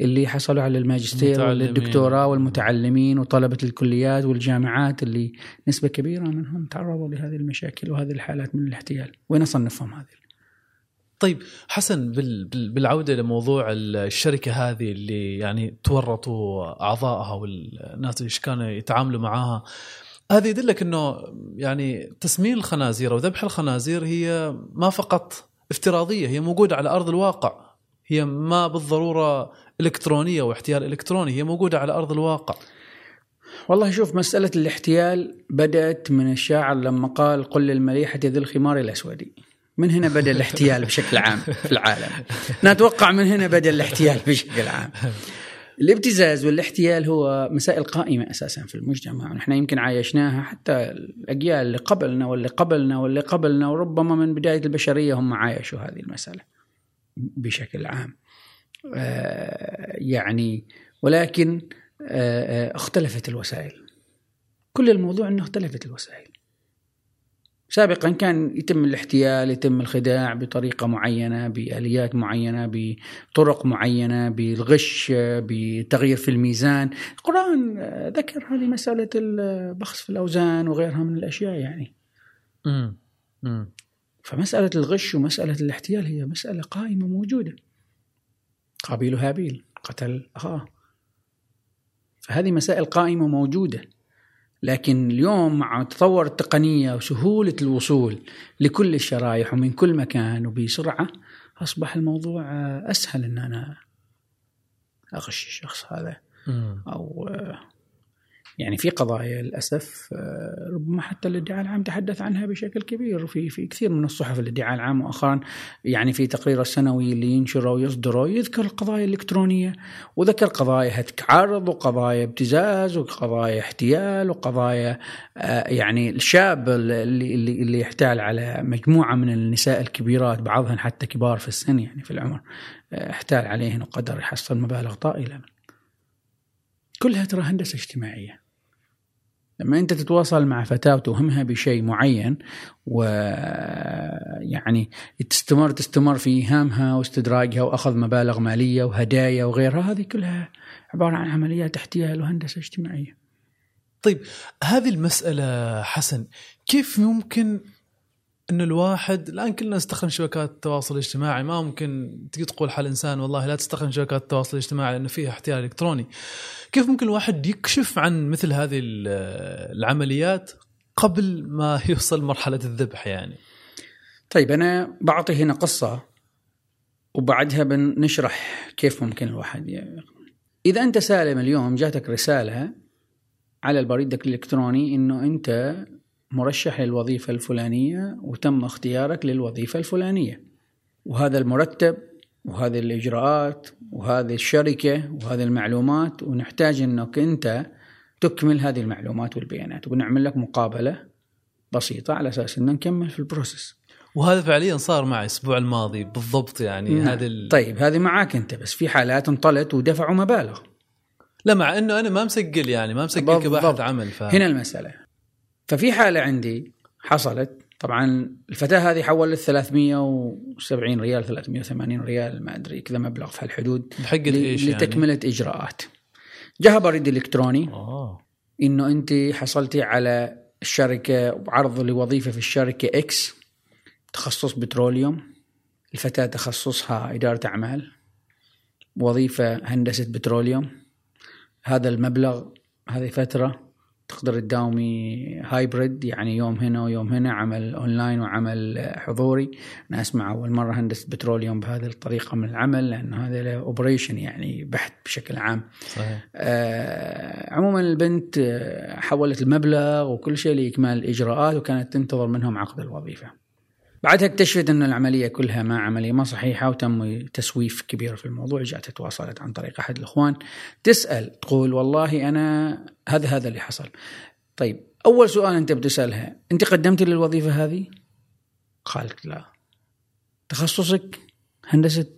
اللي حصلوا على الماجستير. والدكتوراه والمتعلمين وطلبة الكليات والجامعات اللي نسبة كبيرة منهم تعرضوا لهذه المشاكل وهذه الحالات من الاحتيال. وين أصنفهم هذه؟ طيب حسن بال- بال- بالعودة لموضوع الشركة هذه اللي يعني تورطوا أعضائها والناس اللي كانوا يتعاملوا معاها هذا يدلك إنه يعني تسمين الخنازير وذبح الخنازير هي ما فقط افتراضية هي موجودة على أرض الواقع هي ما بالضرورة إلكترونية واحتيال إلكتروني هي موجودة على أرض الواقع. والله شوف مسألة الاحتيال بدأت من الشاعر لما قال قل للمليحة ذي الخمار الأسود. من هنا بدأ الاحتيال بشكل عام في العالم. نتوقع من هنا بدأ الاحتيال بشكل عام. الابتزاز والاحتيال هو مسائل قائمة أساسا في المجتمع ونحن يمكن عايشناها حتى الأجيال اللي قبلنا واللي قبلنا واللي قبلنا وربما من بداية البشرية هم عايشوا هذه المسألة بشكل عام. آه، يعني ولكن آه، آه، اختلفت الوسائل. كل الموضوع إنه اختلفت الوسائل. سابقا كان يتم الاحتيال يتم الخداع بطريقة معينة بآليات معينة بطرق معينة بالغش بتغيير في الميزان. القرآن آه، ذكر هذه مسألة البخس في الأوزان وغيرها من الأشياء يعني. امم فمسألة الغش ومسألة الاحتيال هي مسألة قائمة موجودة. قابيل هابيل قتل أخاه. فهذه مسائل قائمة موجودة. لكن اليوم مع تطور التقنية وسهولة الوصول لكل الشرائح ومن كل مكان وبسرعة أصبح الموضوع آه، أسهل إن أنا اغش الشخص هذا أو آه، يعني في قضايا للأسف آه، ربما حتى الادعاء العام تحدث عنها بشكل كبير. في في كثير من الصحف الادعاء العام مؤخرا يعني في تقرير السنوي اللي ينشره ويصدره يذكر القضايا الالكترونيه وذكر قضايا هتك عرض وقضايا ابتزاز وقضايا احتيال وقضايا آه، يعني الشاب اللي اللي اللي يحتال على مجموعة من النساء الكبيرات بعضهن حتى كبار في السن يعني في العمر آه، احتال عليهن وقدر يحصل مبالغ طائلة. كلها ترى هندسة اجتماعية. لما أنت تتواصل مع فتاة وتوهمها بشيء معين ويعني تستمر تستمر في إيهامها واستدراجها وأخذ مبالغ مالية وهدايا وغيرها هذه كلها عبارة عن عمليات احتيال وهندسه اجتماعيه. طيب هذه المسألة حسن كيف ممكن أن الواحد الآن كلنا نستخدم شبكات التواصل الاجتماعي ما ممكن تجي تقول حال إنسان والله لا تستخدم شبكات التواصل الاجتماعي لأنه فيها احتيال إلكتروني. كيف ممكن الواحد يكشف عن مثل هذه ال- العمليات قبل ما يوصل مرحلة الذبح يعني؟ طيب أنا بعطي هنا قصة وبعدها بنشرح كيف ممكن الواحد ي- إذا أنت سالم اليوم جاتك رسالة على بريدك الإلكتروني إنه أنت مرشح للوظيفة الفلانية وتم اختيارك للوظيفة الفلانية. وهذا المرتب وهذه الإجراءات وهذه الشركة وهذه المعلومات ونحتاج إنك أنت تكمل هذه المعلومات والبيانات. وبنعمل لك مقابلة بسيطة على أساس إن نكمل في ال process. وهذا فعليا صار معي الأسبوع الماضي بالضبط يعني. نعم. هذه ال... طيب هذه معاك أنت بس في حالات انطلت ودفعوا مبالغ. لا مع أنه أنا ما مسجل يعني ما مسجل. كباحة عمل ف... هنا المسألة. ففي حالة عندي حصلت طبعا الفتاة هذه حولت 370 ريال 380 ريال ما أدري كذا مبلغ في هالحدود ل- إيش يعني؟ لتكملة إجراءات. جاها بريد إلكتروني آه. إنه أنت حصلتي على الشركة بعرض لوظيفة في الشركة X تخصص petroleum. الفتاة تخصصها إدارة أعمال وظيفة هندسة petroleum. هذا المبلغ هذه فترة تقدر تداومي hybrid يعني يوم هنا ويوم هنا عمل اونلاين وعمل حضوري. أنا أسمع أول مرة هندسة petroleum بهذه الطريقة من العمل لأنه هذا له operation يعني بحث بشكل عام. صحيح. آه، عموما البنت آه، حولت المبلغ وكل شيء لإكمال الاجراءات وكانت تنتظر منهم عقد الوظيفة. بعدها اكتشفت أن العملية كلها ما عملية ما صحيحة وتم تسويف كبير في الموضوع جاءت تواصلت عن طريق أحد الإخوان تسأل تقول والله أنا هذا هذا اللي حصل. طيب أول سؤال أنت بتسألها أنت قدمت للوظيفة هذه؟ قالت لا تخصصك هندسة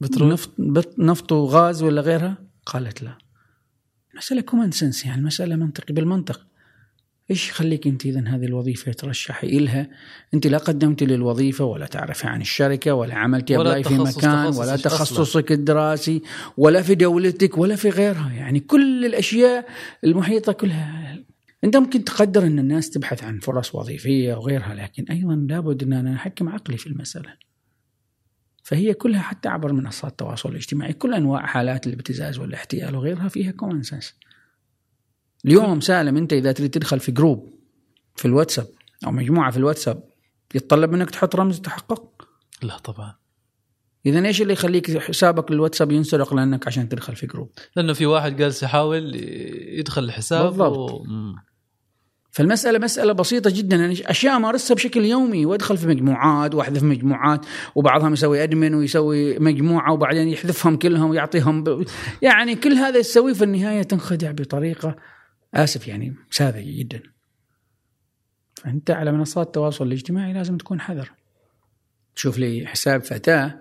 بترول نفط نفط وغاز ولا غيرها؟ قالت لا مسألة common sense يعني مسألة منطقي بالمنطق إيش يخليك أنت اذا هذه الوظيفة ترشحي إلها؟ أنت لا قدمتي للوظيفة ولا تعرفي عن الشركة ولا عملتي ولا apply في مكان تخصصك ولا أصلاً. تخصصك الدراسي ولا في دولتك ولا في غيرها. يعني كل الأشياء المحيطة كلها. أنت ممكن تقدر أن الناس تبحث عن فرص وظيفية وغيرها لكن أيضا لابد أن أنا أحكم عقلي في المسألة. فهي كلها حتى عبر منصات التواصل الاجتماعي كل أنواع حالات الابتزاز والاحتيال وغيرها فيها common sense اليوم سالم انت إذا تريد تدخل في group في الواتساب أو مجموعة في الواتساب يتطلب منك تحط رمز تحقق. لا طبعا. اذا إيش اللي يخليك حسابك للواتساب ينسرق لأنك عشان تدخل في group لأنه في واحد جالس يحاول يدخل الحساب بالضبط. و... فالمسألة مسألة بسيطة جدا. يعني أشياء أمارسها بشكل يومي. وأدخل في مجموعات وأحذف مجموعات وبعضهم يسوي أدمن ويسوي مجموعة وبعدين يحذفهم كلهم ويعطيهم ب... يعني كل هذا يسويه في النهاية تنخدع بطريقة آسف يعني ساذجة جدا. فأنت على منصات التواصل الاجتماعي لازم تكون حذر. تشوف لي حساب فتاة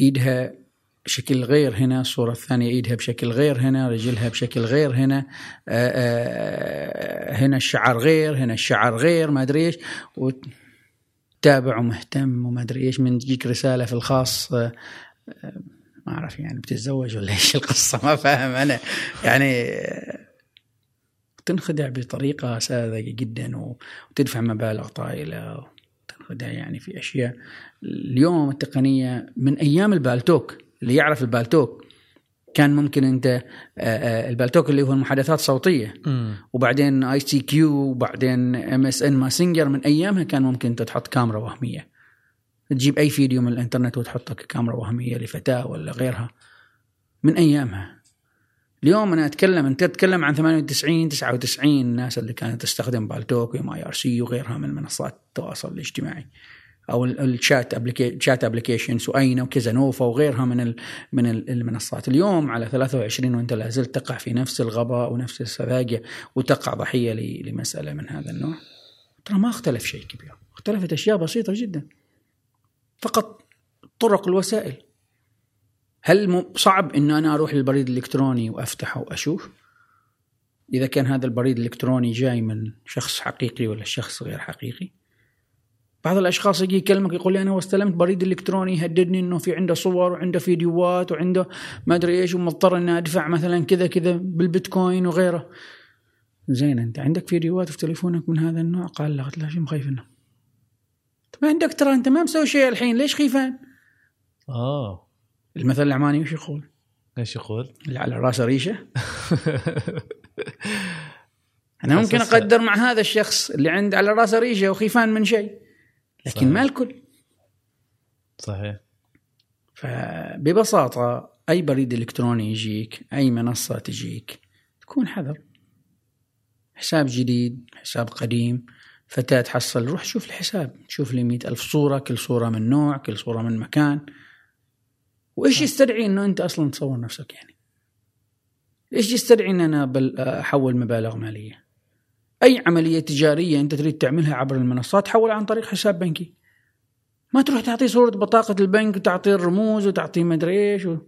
إيدها بشكل غير هنا الصورة الثانية إيدها بشكل غير هنا رجلها بشكل غير هنا آآ آآ هنا الشعر غير هنا الشعر غير ما أدري إيش. وتابع ومهتم وما أدري إيش من تجيك رسالة في الخاص ما أعرف يعني بتتزوج ولا إيش القصة ما فاهم أنا. يعني تنخدع بطريقة ساذجة جدا وتدفع مبالغ طائلة تنخدع يعني في أشياء. اليوم التقنية من أيام البالتوك اللي يعرف البالتوك كان ممكن أنت آه، آه، البالتوك اللي هو المحادثات الصوتية. وبعدين ICQ وبعدين MSN Messenger من أيامها كان ممكن أنت تحط كاميرا وهمية. تجيب أي فيديو من الإنترنت وتحطه كاميرا وهمية لفتاة ولا غيرها. من أيامها. اليوم أنا أتكلم أنت تتكلم عن 98 99 الناس اللي كانت تستخدم بالتوك و mIRC وغيرها من منصات التواصل الاجتماعي. أو ال- الشات chat applications واينا وكيزانوفا وغيرها من من ال- المنصات. اليوم على 23 وأنت لا زلت تقع في نفس الغباء ونفس السذاجة وتقع ضحية لمسألة من هذا النوع. ترى ما اختلف شيء كبير اختلفت أشياء بسيطة جدا. فقط طرق الوسائل. هل صعب ان أنا أروح للبريد الإلكتروني وأفتحه وأشوف؟ إذا كان هذا البريد الإلكتروني جاي من شخص حقيقي ولا شخص غير حقيقي؟ بعض الأشخاص يجي يكلمك يقول لي أنا واستلمت بريد إلكتروني يهددني إنه في عنده صور وعنده فيديوهات وعنده ما أدري إيش ومضطر إني أدفع مثلا كذا كذا بالبيتكوين وغيره. زين أنت عندك فيديوهات في تليفونك من هذا النوع؟ قال لا قلت له شو مخيفنا أنت ما عندك ترى أنت ما مسوي شيء الحين ليش خيفان؟ آه. المثل العماني وش يقول؟ إيش يقول؟ اللي على راسه ريشه أنا ممكن أقدر مع هذا الشخص اللي عنده على راسه ريشه وخيفان من شيء لكن صحيح. ما الكل. صحيح. فببساطة أي بريد إلكتروني يجيك أي منصة تجيك تكون حذر. حساب جديد حساب قديم فتاة تحصل روح شوف الحساب. شوف لي مئة ألف صورة كل صورة من نوع كل صورة من مكان. وإيش يستدعي أنه أنت أصلا تصور نفسك يعني؟ إيش يستدعي أن أنا بل- أحول مبالغ مالية؟ أي عملية تجارية أنت تريد تعملها عبر المنصات؟ حولها عن طريق حساب بنكي. ما تروح تعطيه صورة بطاقة البنك وتعطيه الرموز وتعطيه مدري إيش و...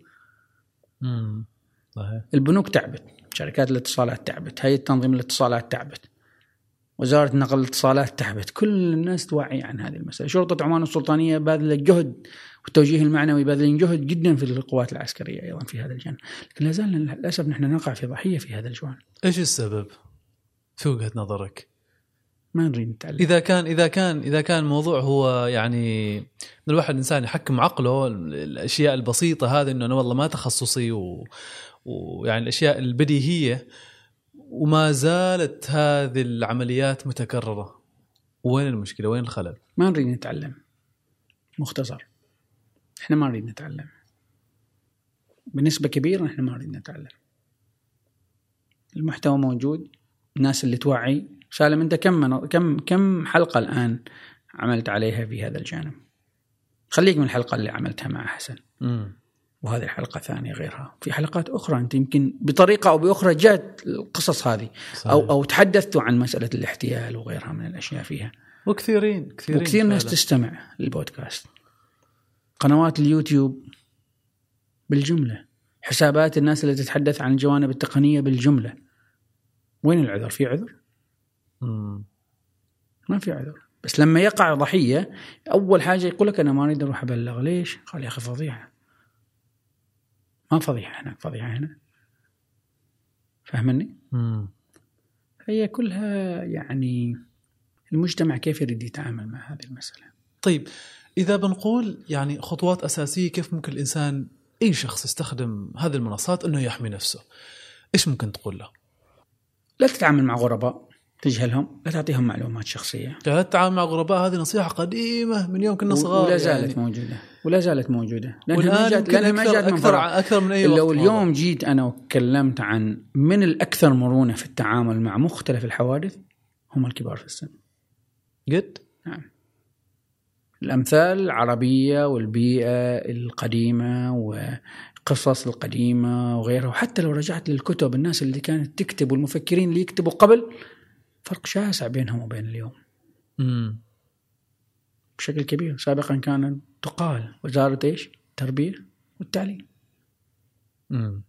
امم صحيح. البنوك تعبت. شركات الاتصالات تعبت. هيئة تنظيم الاتصالات تعبت. وزارة نقل الاتصالات تعبت. كل الناس توعي عن هذه المسألة. شرطة عمان السلطانية باذلة جهد والتوجيه المعنوي باذلين جهد جدا في القوات العسكرية أيضا في هذا الجانب لكن لا زال للأسف نحن نقع في ضحية في هذا الجوانب إيش السبب؟ في وجهة نظرك؟ ما نريد نتعلم إذا كان إذا كان إذا كان الموضوع هو يعني إن الواحد الانسان يحكم عقله الأشياء البسيطة هذه إنه أنا والله ما تخصصي و... ويعني الأشياء البديهية وما زالت هذه العمليات متكررة وين المشكلة؟ وين الخلل؟ ما نريد نتعلم مختصر إحنا ما نريد نتعلم. بنسبة كبيرة إحنا ما نريد نتعلم. المحتوى موجود الناس اللي توعي. سالم أنت كم من كم كم حلقة الآن عملت عليها في هذا الجانب؟ خليك من الحلقة اللي عملتها مع حسن امم وهذه الحلقة ثانية غيرها. في حلقات أخرى أنت يمكن بطريقة أو بأخرى جاءت القصص هذه. صحيح. أو, أو تحدثتوا عن مسألة الاحتيال وغيرها من الأشياء فيها. وكثيرين كثيرين وكثير ناس تستمع للبودكاست. قنوات اليوتيوب بالجملة حسابات الناس اللي تتحدث عن الجوانب التقنية بالجملة. وين العذر؟ في عذر؟ مم. ما في عذر. بس لما يقع ضحية أول حاجة يقول لك أنا ما أريد أروح أبلغ. ليش؟ قال يا أخي فضيحة. ما فضيحة هناك فضيحة هنا. فهمني هي كلها يعني المجتمع كيف يريد يتعامل مع هذه المسألة؟ طيب إذا بنقول يعني خطوات أساسية كيف ممكن الإنسان أي شخص يستخدم هذه المنصات أنه يحمي نفسه إيش ممكن تقول له؟ لا تتعامل مع غرباء تجهلهم لا تعطيهم معلومات شخصية. لا تتعامل مع غرباء هذه نصيحة قديمة من يوم كنا صغار ولا زالت يعني. موجودة. ولا زالت موجودة. لأنها ما جات لأنها ما جات من أكثر, أكثر من أي وقت لو اليوم جيت أنا وتكلمت عن من الأكثر مرونة في التعامل مع مختلف الحوادث؟ هم الكبار في السن. جد نعم. الأمثال العربية والبيئة القديمة وقصص القديمة وغيرها. وحتى لو رجعت للكتب الناس اللي كانت تكتب والمفكرين اللي يكتبوا قبل فرق شاسع بينهم وبين اليوم. مم. بشكل كبير. سابقا كان تقال وزارة إيش؟ التربية والتعليم. مم.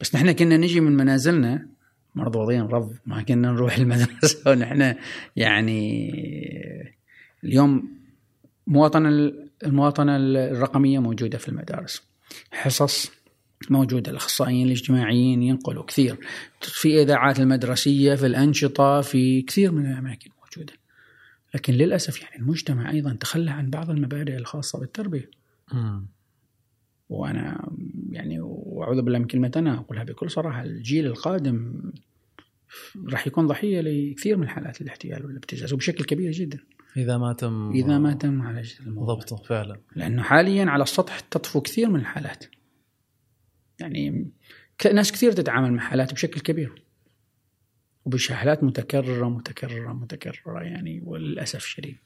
بس نحن كنا نجي من منازلنا مرضوضين رض ما كنا نروح المدرسة. ونحن يعني اليوم مواطنة المواطنة الرقمية موجودة في المدارس. حصص موجودة الأخصائيين الاجتماعيين ينقلوا كثير. في إذاعات المدرسية في الأنشطة في كثير من الأماكن موجودة. لكن للأسف يعني المجتمع أيضا تخلى عن بعض المبادئ الخاصة بالتربية. م. وأنا يعني وأعوذ بالله من كلمة أنا أقولها بكل صراحة الجيل القادم راح يكون ضحية لكثير من حالات الاحتيال والابتزاز وبشكل كبير جدا. إذا ما تم إذا ما تم معالجة الموضوع. ضبطه فعلا. لأنه حاليا على السطح تطفو كثير من الحالات. يعني ناس كثير تتعامل مع حالات بشكل كبير. وبشحالات متكررة متكررة متكررة يعني وللأسف الشديد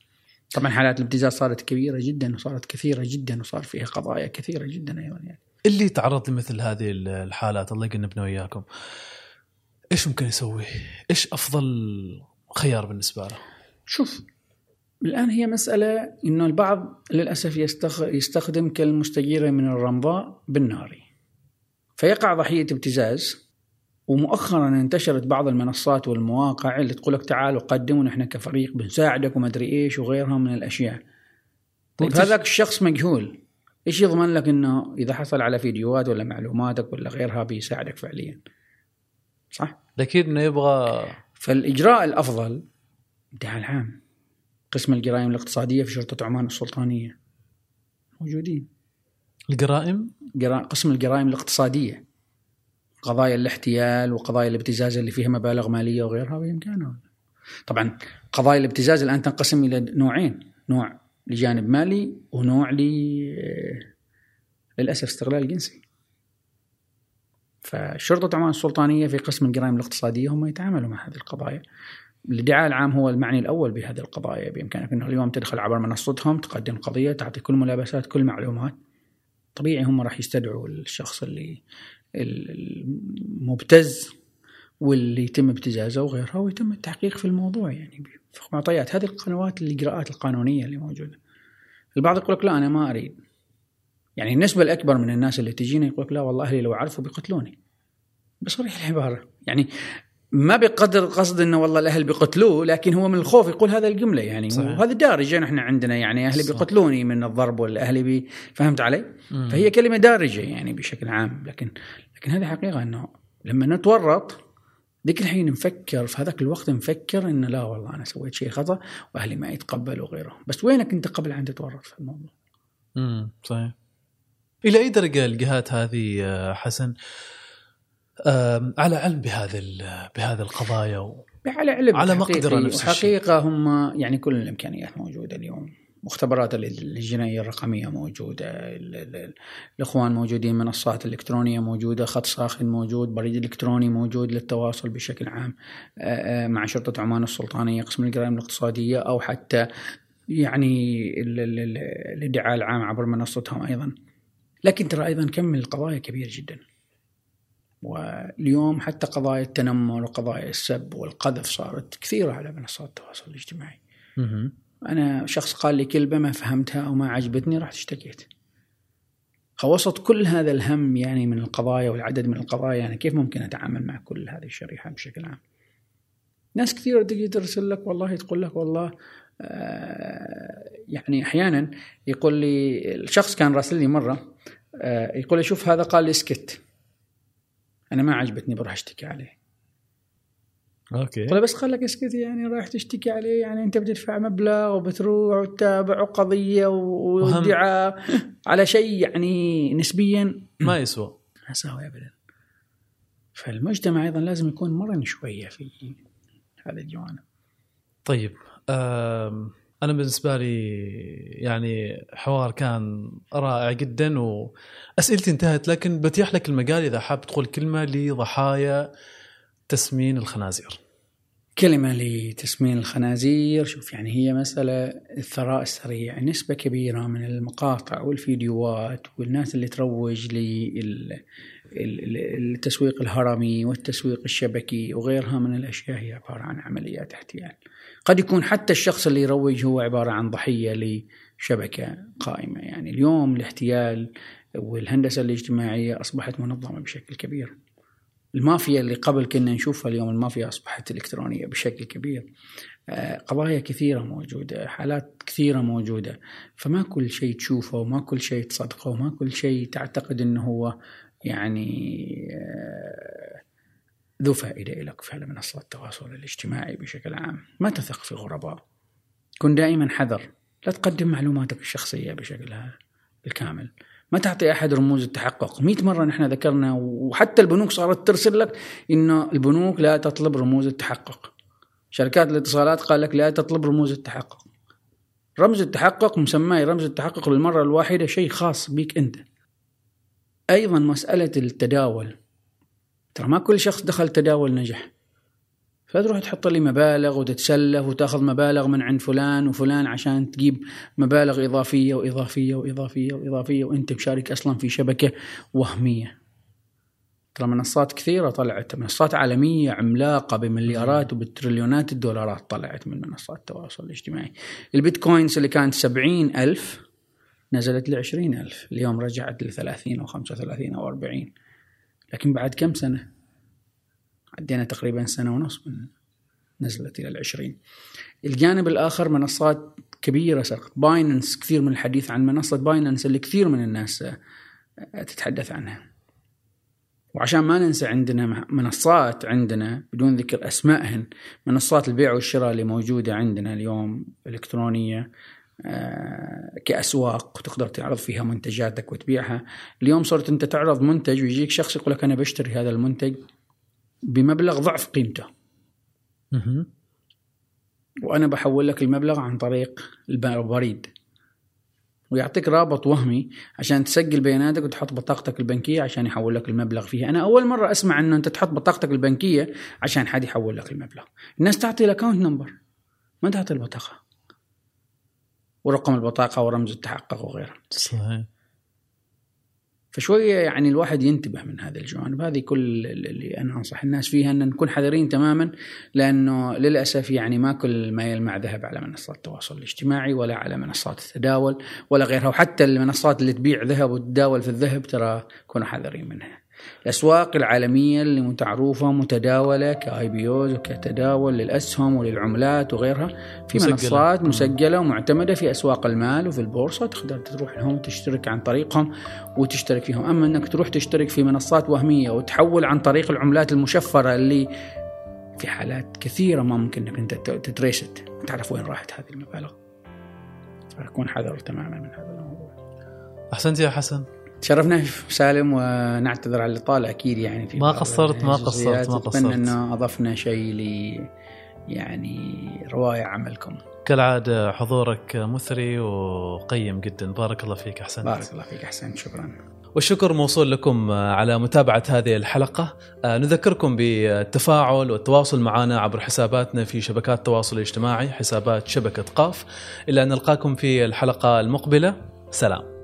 طبعا حالات الابتزاز صارت كبيرة جدا وصارت كثيرة جدا وصار فيها قضايا كثيرة جدا أيضا يعني. اللي تعرض لمثل هذه الحالات الله يقنبنا وإياكم. إيش ممكن يسوي؟ إيش أفضل خيار بالنسبة له؟ شوف الآن هي مسألة إنه البعض للأسف يستخدم كالمستجيرة من الرمضاء بالنار فيقع ضحية ابتزاز ومؤخرا انتشرت بعض المنصات والمواقع اللي تقول لك تعالوا قدموا نحن كفريق بنساعدك وما أدري إيش وغيرها من الأشياء. طيب هذاك الشخص مجهول إيش يضمن لك إنه إذا حصل على فيديوهات ولا معلوماتك ولا غيرها بيساعدك فعليا؟ صح؟ أكيد إنه يبغى فالإجراء الأفضل الدعاء العام قسم الجرائم الاقتصادية في شرطة عمان السلطانية. موجودين. الجرائم؟ قسم الجرائم الاقتصادية. قضايا الاحتيال وقضايا الابتزاز اللي فيها مبالغ مالية وغيرها بامكانه طبعا قضايا الابتزاز الآن تنقسم إلى نوعين. نوع لجانب مالي ونوع ل للأسف استغلال جنسي. فشرطة عمان السلطانية في قسم الجرائم الاقتصادية هم يتعاملوا مع هذه القضايا. الادعاء العام هو المعني الأول بهذه القضايا بإمكانك أنه اليوم تدخل عبر منصتهم تقدم قضية تعطي كل ملابسات كل معلومات طبيعي هم راح يستدعوا الشخص اللي المبتز واللي يتم ابتزازه وغيرها ويتم التحقيق في الموضوع يعني في معطيات هذه القنوات الاجراءات القانونية اللي موجودة. البعض يقول لك لا أنا ما أريد. يعني النسبة الأكبر من الناس اللي تجينا يقول لك لا والله أهلي لو عرفوا بيقتلوني. بصريح العبارة يعني ما بقدر قصد إنه والله الأهل بيقتلوه لكن هو من الخوف يقول هذا الجملة يعني صحيح. وهذا دارجه نحن عندنا يعني أهلي صح. بيقتلوني من الضرب ولا أهلي بي فهمت علي؟ مم. فهي كلمة دارجة يعني بشكل عام لكن لكن هذه حقيقة إنه لما نتورط ذيك الحين نفكر في هذاك الوقت نفكر إنه لا والله أنا سويت شيء خطأ وأهلي ما يتقبلوا غيره بس وينك أنت قبل ان تتورط في الموضوع؟ امم صحيح إلى أي درجة الجهات هذه حسن على علم بهذه بهذه القضايا و... على علم على مقدرة نفس حقيقة هم يعني كل الإمكانيات موجودة اليوم. مختبرات الجنائية الرقمية موجودة الإخوان موجودين منصات الإلكترونية موجودة خط ساخن موجود بريد إلكتروني موجود للتواصل بشكل عام مع شرطة عمان السلطانية قسم الجرائم الاقتصادية أو حتى يعني الإدعاء العام عبر منصتهم أيضا. لكن ترى أيضا كم من القضايا كبير جدا. واليوم حتى قضايا التنمر وقضايا السب والقذف صارت كثيرة على منصات التواصل الاجتماعي. أنا شخص قال لي كلمة ما فهمتها أو ما عجبتني رحت اشتكيت. فوسط كل هذا الهم يعني من القضايا والعدد من القضايا يعني كيف ممكن أتعامل مع كل هذه الشريحة بشكل عام؟ ناس كثيرة تجي ترسل لك والله تقول لك والله آه يعني أحيانا يقول لي الشخص كان راسل لي مرة آه يقول لي شوف هذا قال لي اسكت أنا ما عجبتني بروح أشتكي عليه. أوكي. قال بس قال لك أسكت يعني رايح تشتكي عليه يعني أنت بتدفع مبلغ وبتروح وتتابع قضية وادعاء على شيء يعني نسبيا. ما يسوى. ما يساوي ابدا. فالمجتمع أيضا لازم يكون مرن شوية في هذا الجوانب. طيب أنا بالنسبة لي يعني حوار كان رائع جدا وأسئلتي انتهت لكن بتيح لك المجال إذا حاب تقول كلمة لضحايا تسمين الخنازير. كلمة لتسمين الخنازير شوف يعني هي مسألة الثراء السريع نسبة كبيرة من المقاطع والفيديوهات والناس اللي تروج للتسويق الهرمي والتسويق الشبكي وغيرها من الأشياء هي عبارة عن عمليات احتيال. قد يكون حتى الشخص اللي يروج هو عبارة عن ضحية لشبكة قائمة. يعني اليوم الاحتيال والهندسة الاجتماعية أصبحت منظمة بشكل كبير. المافيا اللي قبل كنا نشوفها اليوم المافيا أصبحت إلكترونية بشكل كبير. آه، قضايا كثيرة موجودة حالات كثيرة موجودة. فما كل شيء تشوفه وما كل شيء تصدقه وما كل شيء تعتقد أنه هو يعني آه، ذو فائدة لك في منصات التواصل الاجتماعي بشكل عام. ما تثق في غرباء كن دائما حذر. لا تقدم معلوماتك الشخصية بشكل الكامل. ما تعطي أحد رموز التحقق. 100 مرة نحن ذكرنا وحتى البنوك صارت ترسل لك إنه البنوك لا تطلب رموز التحقق. شركات الاتصالات قال لك لا تطلب رموز التحقق. رمز التحقق مسماه رمز التحقق للمرة الواحدة شيء خاص بك أنت. أيضا مسألة التداول. ترى ما كل شخص دخل تداول نجح فتروح تحط لي مبالغ وتتسلف وتاخذ مبالغ من عند فلان وفلان عشان تجيب مبالغ إضافية وإضافية وإضافية وإضافية وأنت مشارك أصلا في شبكة وهمية. ترى منصات كثيرة طلعت منصات عالمية عملاقة بمليارات وبتريليونات الدولارات طلعت من منصات التواصل الاجتماعي. البيتكوينز اللي كانت سبعين ألف نزلت ل ألف اليوم رجعت ل 30 أو 35 أو 40 لكن بعد كم سنة؟ عدينا تقريبا سنة ونص من نزلت إلى العشرين. الجانب الآخر منصات كبيرة صارت. بايننس كثير من الحديث عن منصة بايننس اللي كثير من الناس آه، تتحدث عنها. وعشان ما ننسى عندنا منصات عندنا بدون ذكر أسمائهن منصات البيع والشراء اللي موجودة عندنا اليوم إلكترونية آه، كأسواق وتقدر تعرض فيها منتجاتك وتبيعها. اليوم صرت أنت تعرض منتج ويجيك شخص يقول لك أنا بشتري هذا المنتج بمبلغ ضعف قيمته. وأنا بحول لك المبلغ عن طريق البريد. ويعطيك رابط وهمي عشان تسجل بياناتك وتحط بطاقتك البنكية عشان يحول لك المبلغ فيها. أنا أول مرة أسمع إنه أنت تحط بطاقتك البنكية عشان حد يحول لك المبلغ. الناس تعطي ال account number ما تعطي البطاقة. ورقم البطاقة ورمز التحقق وغيرها صحيح. فشوية يعني الواحد ينتبه من هذه الجوانب. هذه كل اللي أنا أنصح الناس فيها أن نكون حذرين تماما لأنه للأسف يعني ما كل ما يلمع ذهب على منصات التواصل الاجتماعي ولا على منصات التداول ولا غيرها. وحتى المنصات اللي تبيع ذهب وتداول في الذهب ترى كونوا حذرين منها. الأسواق العالمية اللي معروفه متداولة كاي بي اوز وكتداول للأسهم وللعملات وغيرها في مسجلة. منصات مسجلة ومعتمدة في أسواق المال وفي البورصة تقدر تروح لهم وتشترك عن طريقهم وتشترك فيهم. أما إنك تروح تشترك في منصات وهمية وتحول عن طريق العملات المشفرة اللي في حالات كثيرة ما ممكن إنك أنت تتريست. تعرف وين راحت هذه المبالغ. فكون حذر تماما من هذا الموضوع. أحسنت يا حسن. تشرفنا سالم ونعتذر على الاطاله أكيد يعني في ما قصرت ما قصرت ما قصرت أتمنى انه أضفنا شيء ل يعني روائع عملكم. كالعادة حضورك مثري وقيم جدا. بارك الله فيك أحسنت. بارك الله فيك أحسنت. شكرا. والشكر موصول لكم على متابعة هذه الحلقة. نذكركم بالتفاعل والتواصل معنا عبر حساباتنا في شبكات التواصل الاجتماعي حسابات شبكة قاف. إلى أن نلقاكم في الحلقة المقبلة. سلام.